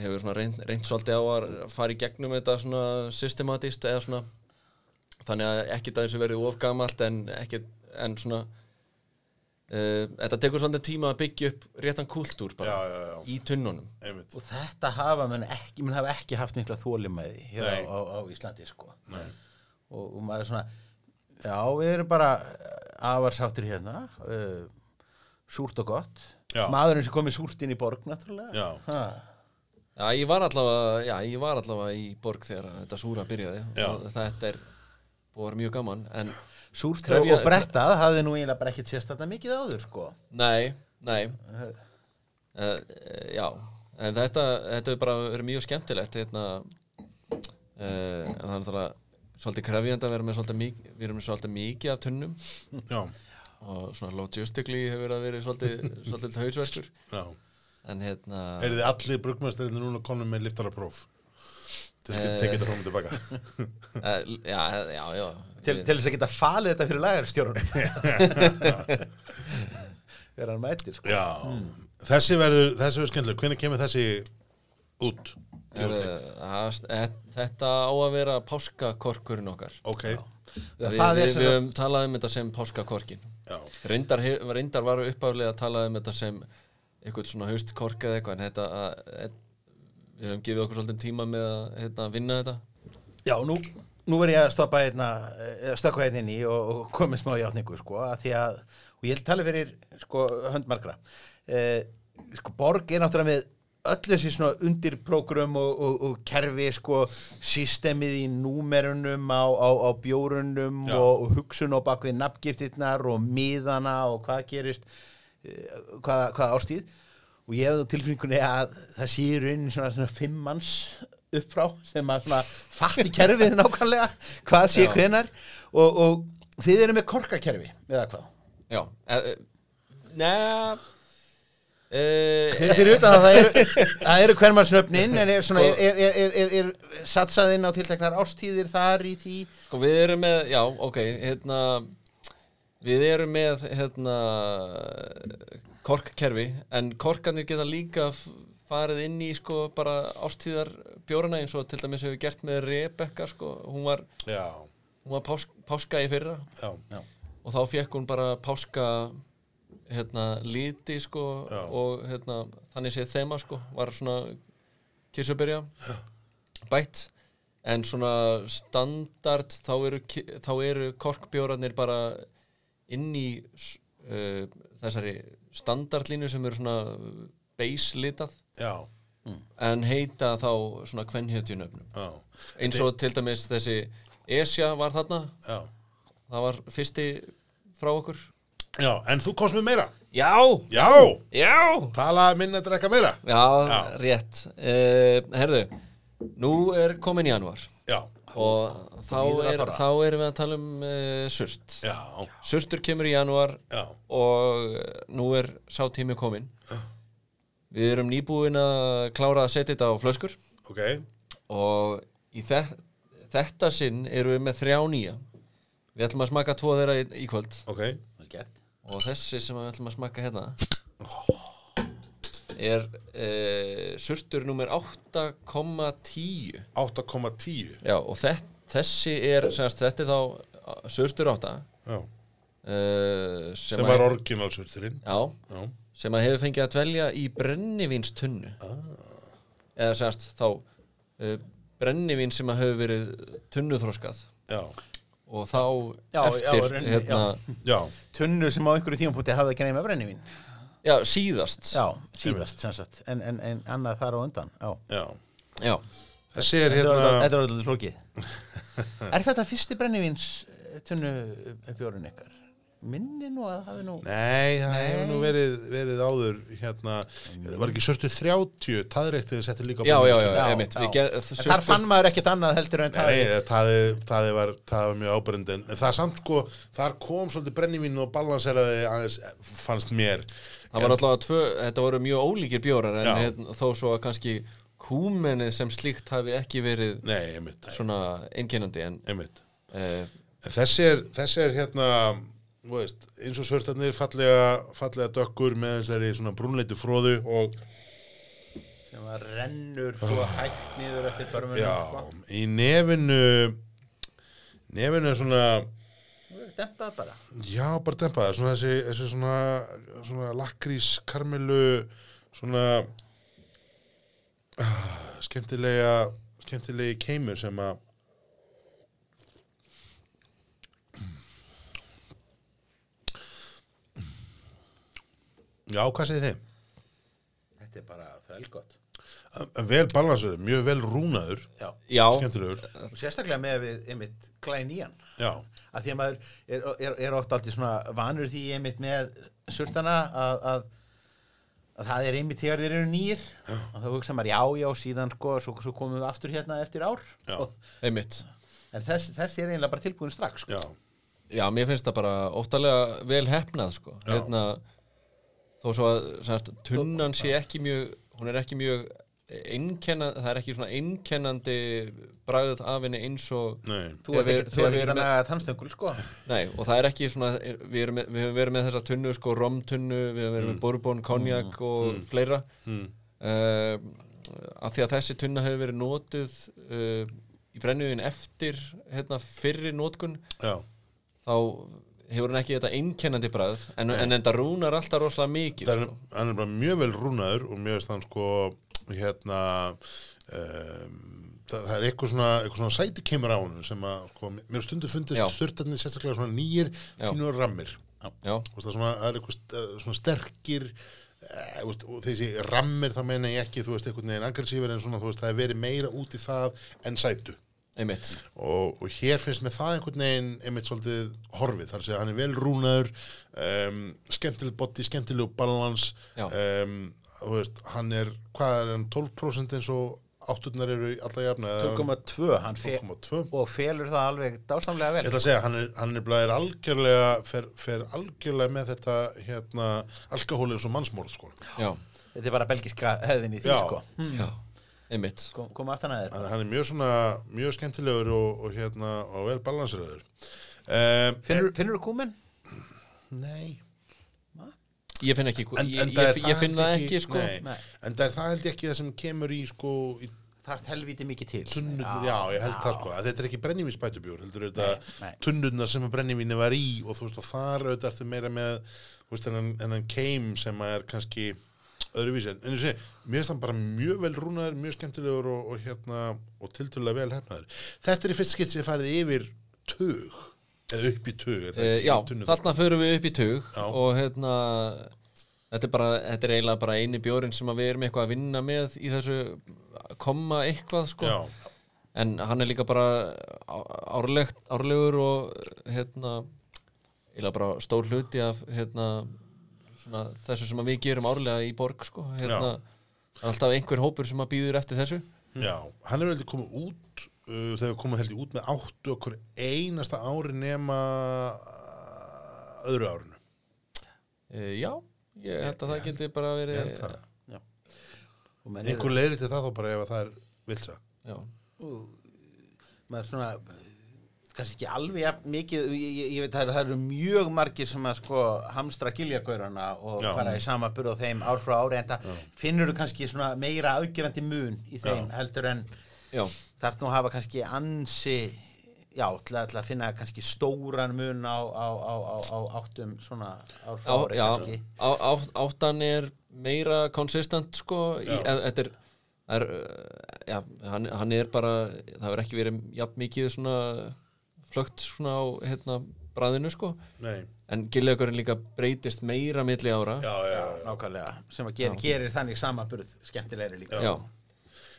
hefur svona reynd, reynd svolítið á að fara í gegnum þetta svona systematist eða svona þannig að ekkert að þessu verið ofgamalt en ekkert en svona uh, þetta tekur svolítið tíma að byggja upp réttan kúltúr já, bara já, já, í tunnunum. Einmitt. Og þetta hafa menn ekki, menn hafa ekki haft mikla þólimæði hér á, á, á Íslandi sko. Nei. og, og maður er svona já, við erum bara afar sáttir hérna uh, súrt og gott Já. maðurinn sem komið súrt inn í borg náttúrulega. Já. Ha. Já, ég var allavega, já, ég var allavega í borg þegar þetta súra byrjaði. Og þetta er búið mjög gaman en súrt Krefja- og brettað hafði nú eiginlega bara ekkert sést þetta mikið áður sko. Nei, nei. Uh, já, en þetta þetta er bara verið mjög skemmtilegt hérna uh, en það er náttúrulega svolítið krefjandi að vera með svolítið mikið við erum með svolítið mikið af tunnum. Já, og svona logistically hefur verið að vera svolítið, svolítið hausverkur já. en hérna Er þið allir brugmestarinnir núna konum með liftarapróf? Til að Eh. tekið þetta og tilbaka. uh, já, já, já til, til þess að geta falið þetta fyrir lagarstjórun þegar hann mætir sko Já, þessi verður, þessi verður skemmtileg. Hvernig kemur þessi út? Er, uh, þetta á að vera páskakorkurinn okkar Ok, við, það er við, við höfum talað um þetta sem páskakorkin reyndar, reyndar varu uppaflega að tala um þetta sem eitthvað svona haustkork eða eitthvað en þetta að, að, við höfum gefið okkur svolítið tíma með að hérna, vinna þetta. Já, nú, nú verð ég að stoppa einna, stökkva einn inn í og, og komið smá játningu, sko, að því að, og ég tala fyrir, sko, höndmarkra, eh, sko, Borg er náttúrulega með öll þessi svona undirprógrum og, og, og kerfi, sko, systemið í númerunum á, á, á bjórunum og, og hugsun á bakvið nafngiftirnar og miðana og hvað gerist, eh, hvaða, hvaða ástíð og ég hef tilfinningunni að það sé í rauninni svona, svona fimm manns upp frá sem að svona fatti kerfið nákvæmlega hvað sé Já. hvenar og, og þið eru með korkakerfi eða hvað? Já, e, e, neða fyrir, fyrir utan að það eru, það eru hvermarsnöfnin en er, svona, er, er, er, er, er satsaðinn á tilteknar ástíðir þar í því? Sko við erum með, já, ok, hérna, við erum með, hérna, korkkerfi, en korkanir geta líka farið inn í, sko, bara ástíðar bjórana eins og til dæmis hefur gert með Rebecca, sko, hún var, já, hún var pás, páska í fyrra. Já, og þá fekk hún bara páska, hérna, liti, sko, og, hérna, þannig séð þema, sko, var svona kísubyrja, bætt, en svona standard þá eru, þá eru korkbjórarnir bara inn í uh, þessari standardlínu sem eru svona base litað já, en heita þá svona kvenhjötjunöfnum. Já, eins og til dæmis þessi Esja var þarna. Já. það var fyrsti frá okkur Já, en þú komst með meira. Já, Já, já. Tala minna drekka meira. Já, Já. rétt. Uh, Herðu, nú er komin januar Já, og þá, er, þá erum við að tala um uh, surt. Já, Surtur kemur í januar já, og nú er sá tími komin Við erum nýbúin að klára að setja þetta á flöskur. Ok, og í þe þetta sinn erum við með þrjá nýja. Við ætlum að smaka tvo þeirra í, í kvöld. Ok, og þessi sem við ætlum að smaka hérna er uh, surtur nummer 8,10 8,10. Já og þett, þessi er semast, þetta er þá surtur 8 Já, uh, sem, sem var orginalsurturinn. Sem að hefur fengið að dvelja í brennivínstunnu Ah. eða semast þá uh, brennivín sem að hefur verið tunnuþróskað já, og þá Já, já, eftir hérna, já, tunnu sem á einhverju tímapunkti hafði ekki nefna brennivín já. síðast já, síðast sem sagt en, en, en annað þar á undan já. já. Já. Þessi er þetta er hérna, orðið- þetta er er þetta fyrsti brennivíns eh, tunnu bjórun ykkar minni nú að hafi nú nei, það hefur nú verið, verið áður, hérna, það var ekki sörtu 30, taðreitt þegar settir líka Já, já, já. Já, En surtur- þar fann maður ekkert annað heldur en Nei, nei, taði, taði, var, taði var mjög ábyrgandi en það samt sko, þar kom svolítið brennivín og balanseraði aðeins, fannst mér. Það var alltaf tvö, þetta voru mjög ólíkir bjórar en hérna, þó svo að kannski kúmenið sem slíkt hafi ekki verið Nei, einmitt, svona einkennandi en einmitt. Uh, En þessi er, þessi er hérna, veist, eins og sörtarnir fallega, fallega dökkur með þessari svona brúnleitu fróðu og sem að rennur svo hægt niður eftir börmunum já, sko. í nefinu, nefinu er svona, dempað bara. Já, bara dempa það, svona þessi, þessi svona, svona lakrís, karmelu, svona ah, skemmtilega, skemmtilegi keimur sem að Já, hvað segir þið? Þetta er bara frelgott. En Vel balansur, mjög vel rúnaður, Já. Já, skemmtilegur. Og sérstaklega með við einmitt klæn í hann. Já, Að því að maður er, er, er oft alltaf svona vanur því einmitt með surtana að, að, að það er einmitt þegar þeir eru nýr og þá hugsa maður já, já, síðan sko, svo, svo komum við aftur hérna eftir ár. Já. Og, einmitt en þess, þess er eiginlega bara tilbúin strax, sko. já, Já, mér finnst það bara óttalega vel hefnað sko. Já. hérna, þó svo að sagt, tunnan sé ekki mjög hún er ekki mjög einkennandi, það er ekki svona einkennandi bragð af henni eins og nei, Þú við- ekki, þannig að tannstöngul, sko. Nei, og það er ekki svona, við, erum með, við höfum verið með þessa tunnu, sko, romtunnu, við höfum verið með bourbon, konjak og fleira. Mm. uh, af því að þessi tunna hefur verið notuð uh, í brenniðin eftir hérna, fyrri notkun já, þá hefur hann ekki þetta einkennandi bragð en, en enda rúnar alltaf rosalega mikið er, sko. hann er bara mjög vel rúnaður og mjög veist hann sko, hérna, um, það, það er eitthvað svona, eitthvað svona sæti kemur á hann sem að, sko, mér stundu fundist Já. sturtarnir sérstaklega svona nýjir, Já. pínur rammir. Það er er eitthvað st- svona sterkir eh, þú veist, og þessi rammir þá meina ég ekki, þú veist, einhvern veginn aggressífur en svona, þú veist, það er verið meira út í það en sætu og, og hér finnst mér það einhvern veginn einmitt svolítið horfið, þar að segja hann er vel rúnaður um, skemmtilegt botti, skemmtilegu balans um, þú veist, hann er hvað er hann, 12% eins og átturnar eru alla jafna eða? 2,2 hann fe 12,2 og felur það alveg dásamlega vel. Ég ætla að segja, hann er, hann er, er algjörlega, fer, fer algjörlega með þetta hérna, alkohól eins og mannsmórð, sko. Já, þetta er bara belgiska hefðin í því Já. sko. Já, einmitt Kom, koma aftan að þér Hann, hann er mjög svona, mjög skemmtilegur og, og hérna, og vel balanseraður. Um, finnur, þú kúmen? nei. Ég finn ekki, En, ég, en ég, ég, finn það held ekki, sko Nei, Nei. en það er það held ég ekki það sem kemur í, sko, í þarf helviti mikið til tunnurnar, já, ég held það, sko, að þetta er ekki brennivínsbætubjór, heldur Nei, þetta nei. tunnurnar sem að brennivíni var í og þú veist, og þar auðvitað ertu meira með, veist, hennan, hennan keim sem að er kannski öðruvísi, en, ég segi, mér finnst hann bara mjög vel rúnaður, mjög skemmtilegur og, og hérna, og tiltölulega vel hefnaður. Þetta er í fyrst skitt sem ég farið yfir tug, eða upp í það Uh, ekki, já, þarna förum við upp í tug Já. og hérna þetta er, bara, þetta er eiginlega bara eini bjórin sem við erum eitthvað að vinna með í þessu koma eitthvað sko. Já, en hann er líka bara árlegt, árlegur og hérna eiginlega bara stór hluti af hérna, svona, þessu sem að við gerum árlega í borg sko. hérna, er alltaf einhver hópur sem að býður eftir þessu já, hann er heldur komið út, uh, þegar komið heldur út með áttu okkur einasta ári nema uh, öðru árinu. uh, já, ég held að það geti bara menn eru Einhver leiðri til það þá bara ef að það er vilsa. já, maður svona kannski ekki alveg mikið ég, ég, veit að það eru mjög margir sem að sko hamstra giljagaurana og Já. fara í sama burð á þeim ár frá ári en það finnur þú kannski svona meira afgerandi mun í þeim heldur en já, þarf nú að hafa kannski ansi já, til að, til að finna kannski stóran mun á, á, á, á, á áttum svona ár frá ári já kannski á, á, áttan er meira konsistent sko Já. e- þetta er, er uh, já, hann, hann er bara það verður ekki verið jafn mikið svona flögt svona á hérna bræðinu sko Nei. en gillegurinn líka breytist meira milli ára Já, já, já. nákvæmlega, sem að ger, gerir þannig samaburð skemmtilegri líka Já.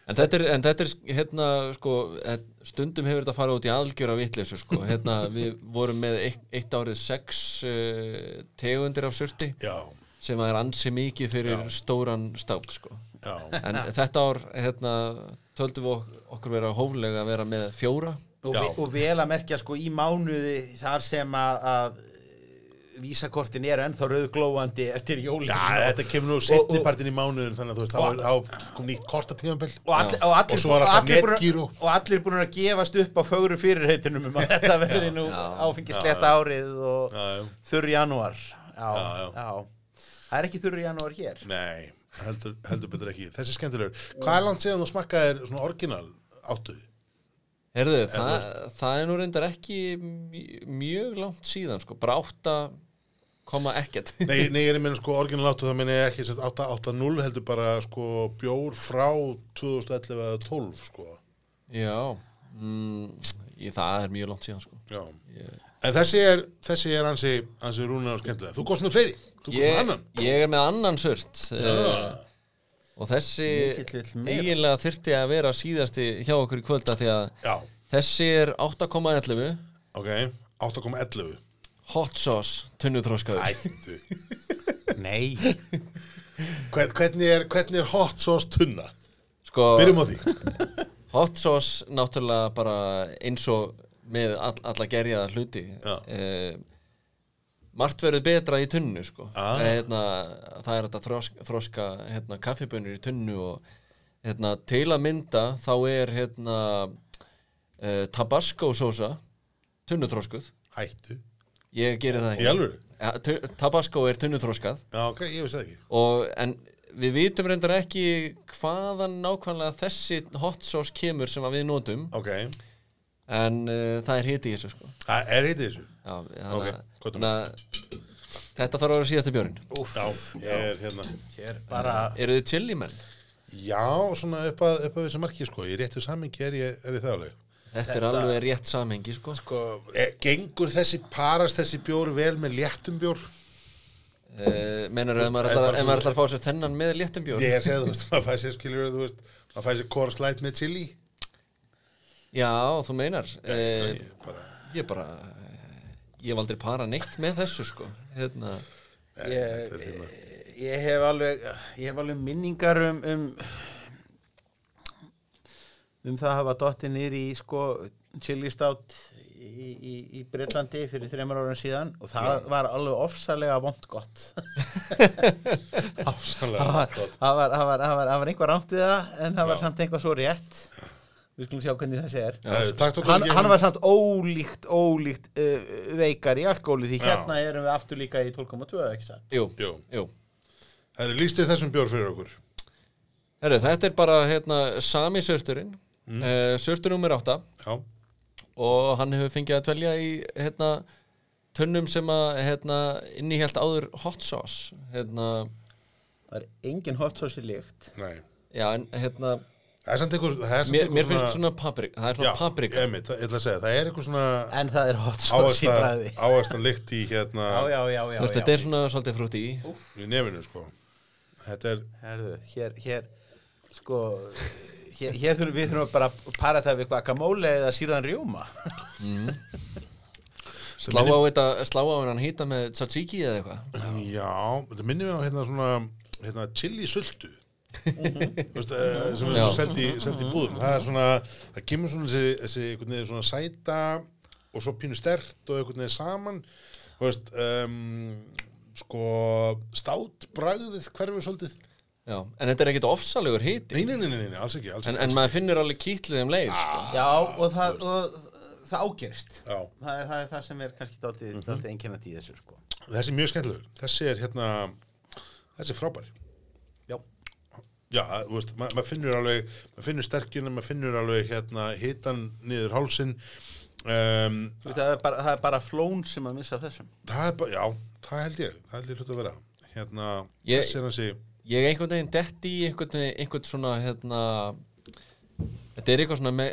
En þetta er, en þetta er hérna, sko, eh, stundum hefur þetta farið út í algjöra vitleysu, sko. Hérna, við vorum með eitt, eitt árið sex uh, tegundir af surti Já, sem er ansi mikið fyrir stóran stát, sko. já. En þetta ár, hérna, töldum við ok- okkur vera hóflega að vera með fjóra. Og, og vel að merkja sko í mánuði þar sem að, að vísakortin eru ennþá rauðglóandi eftir jólin Já, þetta kemur nú setnipartin í mánuðin þannig að þú veist, þá er- þá kom nýtt korta tímanbill. og, all, og, allir, Og svo var alltaf netgíró. og allir búin að gefast upp á fögru fyrirheitunum um að þetta verði nú áfengisletta árið og þurr janúar já, Já, já. það er ekki þurr janúar hér Nei, heldur, heldur betur ekki. Þessi er skemmtilegur. Hvað er langt síðan þú smakkaðir svona orginal áttuði? Herðu, það, það er nú reyndar ekki mj- mjög langt síðan, sko. Bara átta koma ekkert. Nei, nei, ég er meina sko orginal áttu, það ég ekki sérst 880 heldur bara sko bjór frá 2011 eða 12 sko. Já, mm, ég, það er mjög langt síðan, sko. Já. Ég, En þessi er, þessi er ansi, ansi rúna og skemmtilega. Þú góðst með fleiri? Þú komst með annan ég er með annan surt uh, og þessi eiginlega þyrfti að vera síðasti hjá okkur í kvölda því að Já, þessi er 8,11 ok, 8,11 hot sauce tunnuþróskaður Ættu. Nei, Hvern, hvernig, er, hvernig er hot sauce tunna? sko, Byrjum á því. hot sauce náttúrulega bara eins og með all, alla gerjaða hluti. Já. Margt verður betra í tunnu sko. Ah. Eh, hérna, það er þetta þroska, þroska hérna, kaffibönur í tunnu og hérna, til að mynda þá er hérna, uh, tabasco sósa tunnuþróskuð Hættu. Ég geri það ekki. Ja, tabasco er tunnuþróskað Já, ok, ég veist það ekki. Og, en við vitum reyndar ekki hvaðan nákvæmlega þessi hot sauce kemur sem við notum. Ok, en uh, það er hiti í þessu sko. það er heitið þessu Já, Ok, að- hvað þannig að þetta þarf að vera síðasta björn Já, ég er hérna. Hér bara eru þið chili menn? Já, svona upp að, upp að þessu marki sko. Í réttu samingi er ég, er ég það alveg. Þetta, er alveg rétt samhengi sko. sko, e, Gengur þessi parast þessi bjór vel með léttum bjór? uh, menur ef maður er ætlar, bara ef maður ætlar að fá sér þennan með léttum björn Ég er að segja, þú veist, maður fæ sér skiljur þú maður fæ sér Coors Light með chili. Já, þú meinar. Uh, Ég bara, ég bara eh, ég hef aldrei para neitt með þessu sko. hérna, ég, ég hef alveg ég hef alveg minningar um um, um það að hafa dottið nýr í sko chili stout í, í, í Breitlandi fyrir þreymar ára síðan og það var alveg ofsalega vond gott það var, gott. það var, var, var, var einhver rámt við það en það var Já. samt einhvað svo rétt við skulum sjá hvernig þessi er. Eh, tók hann, hann var samt ólíkt ólíkt uh, veikar í alkohóli því Já. hérna erum við aftur líka í 12,2 ekki satt? Jú, Jú, jú. Það er lístið þessum bjór fyrir okkur? Herru, þetta er bara hérna, sami sörturinn mm. uh, sörtur nummer 8 Já, og hann hefur fengið að dvelja í hérna, tunnum sem að hérna, innihjalt áður hot sauce hérna, það er engin hot sauce í líkt nei. Já, en hérna Það er samt einhver, það er samt mér, einhver mér finnst svona paprika það er svona Já, paprika. einmitt, það- ég ætla að segja, það er eitthvað svona en það er hot sauce í bræði áherslan lykt í hérna já, já, já, já, Þú veist, þetta er svona svolítið frúti í. Í nefinu sko. Þetta er, Herðu, hér, hér sko hér, hér þurfum við þurfum bara að para það við guacamole eða sírðan rjóma. Slá á þetta, slá á hennan hýta með tzatziki eða eitthvað? Já, þetta minnir við á hérna svona hérna chili sultu veist, eh, sem er Já. svo seld í, í búðum. Það er svona, það kemur svona þessi, þessi einhvern veginn svona sæta og svo pínu stert og einhvern veginn saman. Þú veist um, sko stát bragðið hverfið svolítið. Já, en þetta er ekkit ofsalegur hýti nei, nei, nei, nei, nei, alls ekki, alls en, ekki, en maður finnur alveg kýtlið um leið sko. já, og það, og það ágerist Já. það er, það er það sem er kannski dálítið, Mhm. dálítið einkennandi í þessu sko. Þessi er mjög skemmtilegur. Þessi er hérna þessi er frábær. já, já, þú veist, ma maður finnur alveg maður finnur sterkjuna, maður finnur alveg hérna hitan niður hálsin um, veit, það, er bara, það er bara flón sem að missa þessum. Það er bara, já, það held ég það held ég hlut að vera. Hérna, Ég- þessi er ég einhvern veginn detti í einhvern, einhvern svona hérna þetta er eitthvað svona me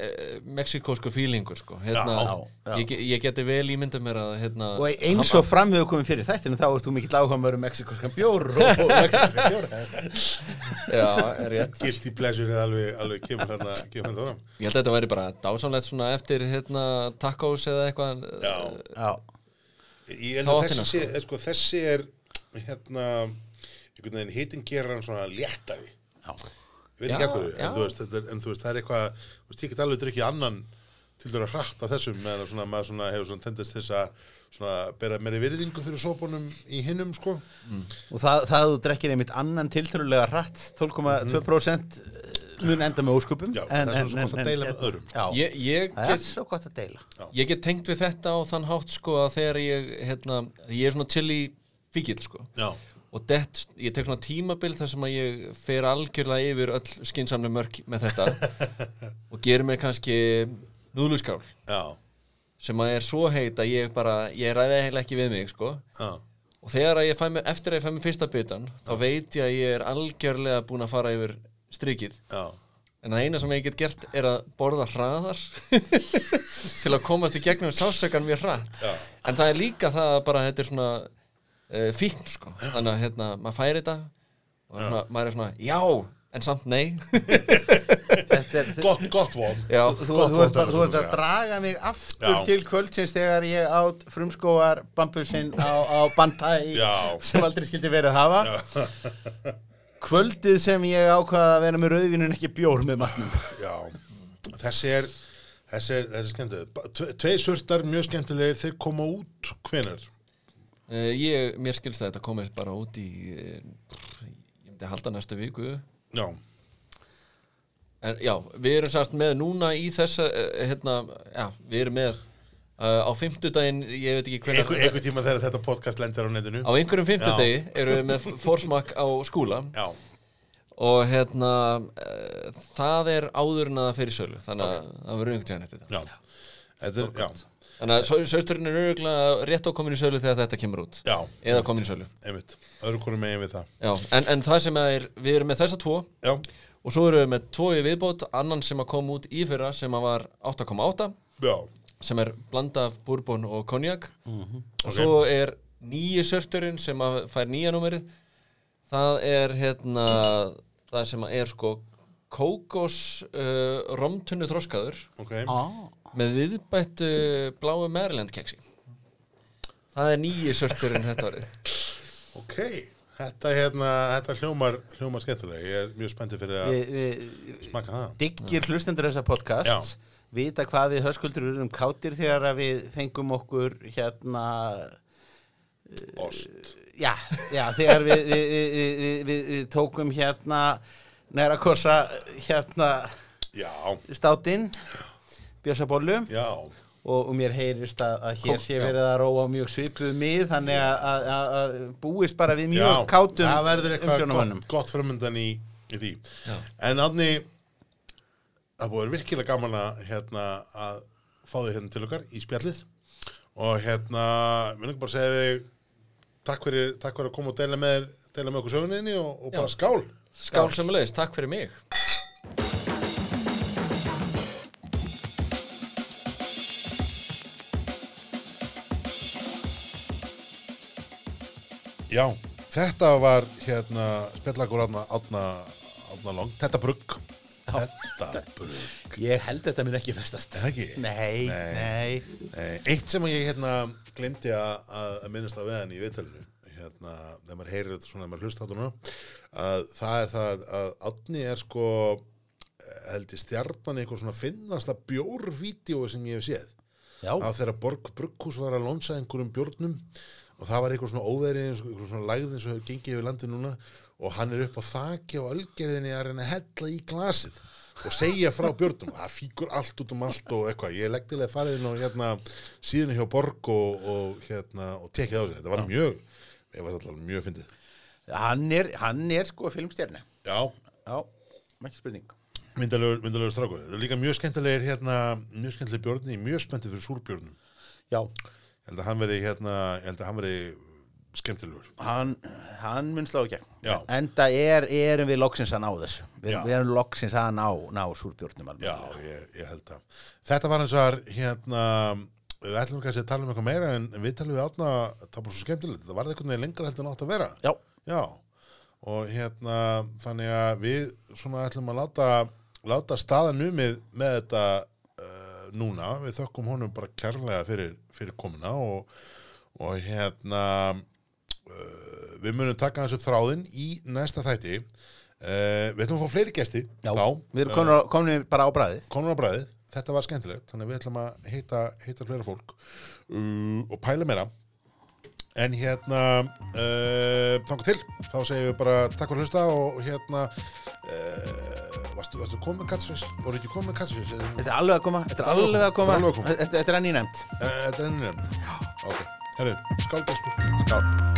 mexikósku fílingur sko. hérna, Já, já. Ég, ég geti vel ímyndað mér að hérna, og eins og fram hefur komið fyrir þættinu þá ert þú mikill áhuga um mexikoskan bjór og, mexikoskan bjór já, er rétt guilty pleasure er alveg, alveg kemur hérna kemur hérna fram Ég held að þetta væri bara dásamlegt svona eftir hérna, tacos eða eitthvað já, já, ég held Þá að þessi sé, sko, þessi er hérna einhvern veginn hitin gerir hann svona léttari já. Ég veit Já, ekki ekkur, já. en þú veist, er, en þú veist, það er eitthvað þú veist, ég get alveg drukkið annan til að hratt að þessum meðan svona, maður svona hefur svona tendist til þess að svona bera meiri virðingu fyrir sópunum í hinnum, sko. Og það, það að þú drekkir einmitt annan tiltölulega hratt 12,2% mun enda með ósköpum. Já, það er svo gott að deila með öðrum. já, ég, ég, það er get, svo gott að deila. Ég get tengt við þetta á þann hátt sko að þegar ég hérna, ég er svona chili fíkil sko. Já, og det, ég tek svona tímabil þar sem að ég fer algjörlega yfir öll skinsamlega mörk með þetta og gerir mig kannski núðluskál já, sem að er svo heit að ég bara ég ræði heila ekki við mig sko. Og þegar að ég fæ mér, eftir að ég fæ mér fyrsta bitan þá veit ég að ég er algjörlega búin að fara yfir strikið. Já, en það eina sem ég get gert er að borða hraðar til að komast í gegnum sásakan mjög hratt. Já, en það er líka það að bara þetta er svona uh, fíkn sko. þannig að hérna, maður færi þetta og svona, maður er svona, já en samt nei. Þetta er, Gott, gott von. Já, þú, Gott þú, ert, þú ert að draga mig aftur Já. til kvöldsins þegar ég átt frumskóar bambusinn á, á bandhæ Já. sem aldrei skildi verið að hafa. Kvöldið sem ég ákvaða að vera með rauðvinun ekki bjór með matnum. Já, þessi er þessi er, þessi er skemmtileg Tve, Tvei surtar mjög skemmtilegir þeir koma út hvenar uh, ég, mér skilst að þetta komið bara út í uh, ég myndi halda næstu viku. Já, En já, við erum sérst með núna í þessa, uh, hérna, já, við erum með uh, á fimmtudaginn, ég veit ekki hvernig einhver, einhver tíma þegar þetta podcast lendir á netinu. Á einhverjum fimmtudagi erum við með fórsmak á skúla. Já, og hérna, það er áður en að það fer í sölu, þannig að það verður einhvern tíðan þetta. já. Þetta er, já, Þannig að sösturinn er örgulega rétt á komin í sölu þegar þetta kemur út, já, eða komin í sölu. einmitt. Öðru hverju megin við það. Já, en, en það sem er, við erum með þessa tvo. Já, og svo erum við með tvo í viðbót, annan sem að kom út í fyrra sem að var 8,8 já, sem er blanda af bourbon og konjak. Mhm. og svo er nýji sörturinn sem að fær nýja númerið. Það er hérna það sem að er sko kókos uh, romtunnu þroskaður ok. Ah. Með viðbættu bláu Maryland keksi það er nýji sörturinn þetta árið. Ok, þetta hérna Þetta hljómar, hljómar skemmtilega. Ég er mjög spenntið fyrir að við, við smaka það. diggir hlustendur þessa podcast Já. vita hvað við höskuldur erum kátir þegar að við fengum okkur hérna Ost. Já, já þegar við, við, við, við, við, við, við tókum hérna næra kossa hérna Já, státinn bjössabollu. Já. Og, og mér heyrist að, að hér Kom, sé verið að róa mjög svipuð mið þannig að, að, að, að búist bara við mjög Já, kátum það verður eitthvað umsjónarmönnum. gott, gott framöndan í, í því. Já. en átni það búið virkilega gaman að hérna að fá þig hérna til okkar í spjallið. Og hérna við erum bara segja við takk fyrir, takk fyrir að koma og deila með, deila með okkur sögunniðinni og, og bara skál. Skál sem leist, takk fyrir mig Já, þetta var hérna spjallagur átna, átna, átna long, þetta brugg. Þetta brugg. Ég held þetta mér ekki festast. Ekki? nei, Nei. nei, Nei, eitt sem ég hérna glemdi að, að að minnast á veðan í viðtalinu hérna, þegar maður heyrir þetta svona þegar maður hlusta á þetta að það er það að Átni er sko eh, held ég stjarnan í eitthvað svona finnasta bjórvídeói sem ég hef séð. Já, að þegar Borg Brugghús var að lonsa einhverjum bjórnum og það var eitthvað svona óveri eitthvað svona lægð eins og hefur gengið yfir landið núna. Og hann er upp á þaki og ölgerðinni að reyna að hella í glasið og segja frá björnum, það fíkur allt út um allt og eitthvað, ég legg til að fara inn á hérna, síðan hjá Borg og, og hérna, og tekið á sig, þetta var mjög var alltaf mjög fyndið. Hann er, hann er sko filmstjarni já, já, ekki spurning. Myndalegur, myndalegur strákur. Líka mjög skemmtilegir hérna, mjög skemmtilegir björni, mjög spenntið fyrir súrbjörnum. Já, held að hann veri hérna, held að hann veri skemmtilegur. Hann, hann mun slá ekki Já. enda er, erum við loksins að ná þessu. Við, Já. við erum loksins að ná, ná súrbjórnum alveg. Já, ég, ég held að. Þetta var eins og var hérna við ætlum kannski að tala um eitthvað meira en, en við talum við átna, það var svo skemmtilegt. Það var eitthvað lengra heldur en átt að vera. Já, Já, og hérna þannig að við svona ætlum að láta, láta staða numið með þetta uh, núna, við þökkum honum bara kærlega fyrir, fyrir komuna og, og hérna uh, við munum taka hans upp þráðinn í næsta þætti. Uh, við ætlum að fá fleiri gesti. Já. þá, við erum komin, á- komin bara á bræðið konur á bræðið, þetta var skemmtilegt þannig við ætlum að heita, heita flera fólk. Uh, og pæla meira. En hérna uh, þangar til, þá segjum við bara takk fyrir að hlusta og hérna uh, varstu, varstu komið með katsfis voru ekki komið með katsfis Þetta er alveg að koma, þetta er alveg að koma. Þetta er alveg að koma. Þetta þetta er enn í nefnd. Þetta er enn nefnd. Ok, herru, skálgestur Skál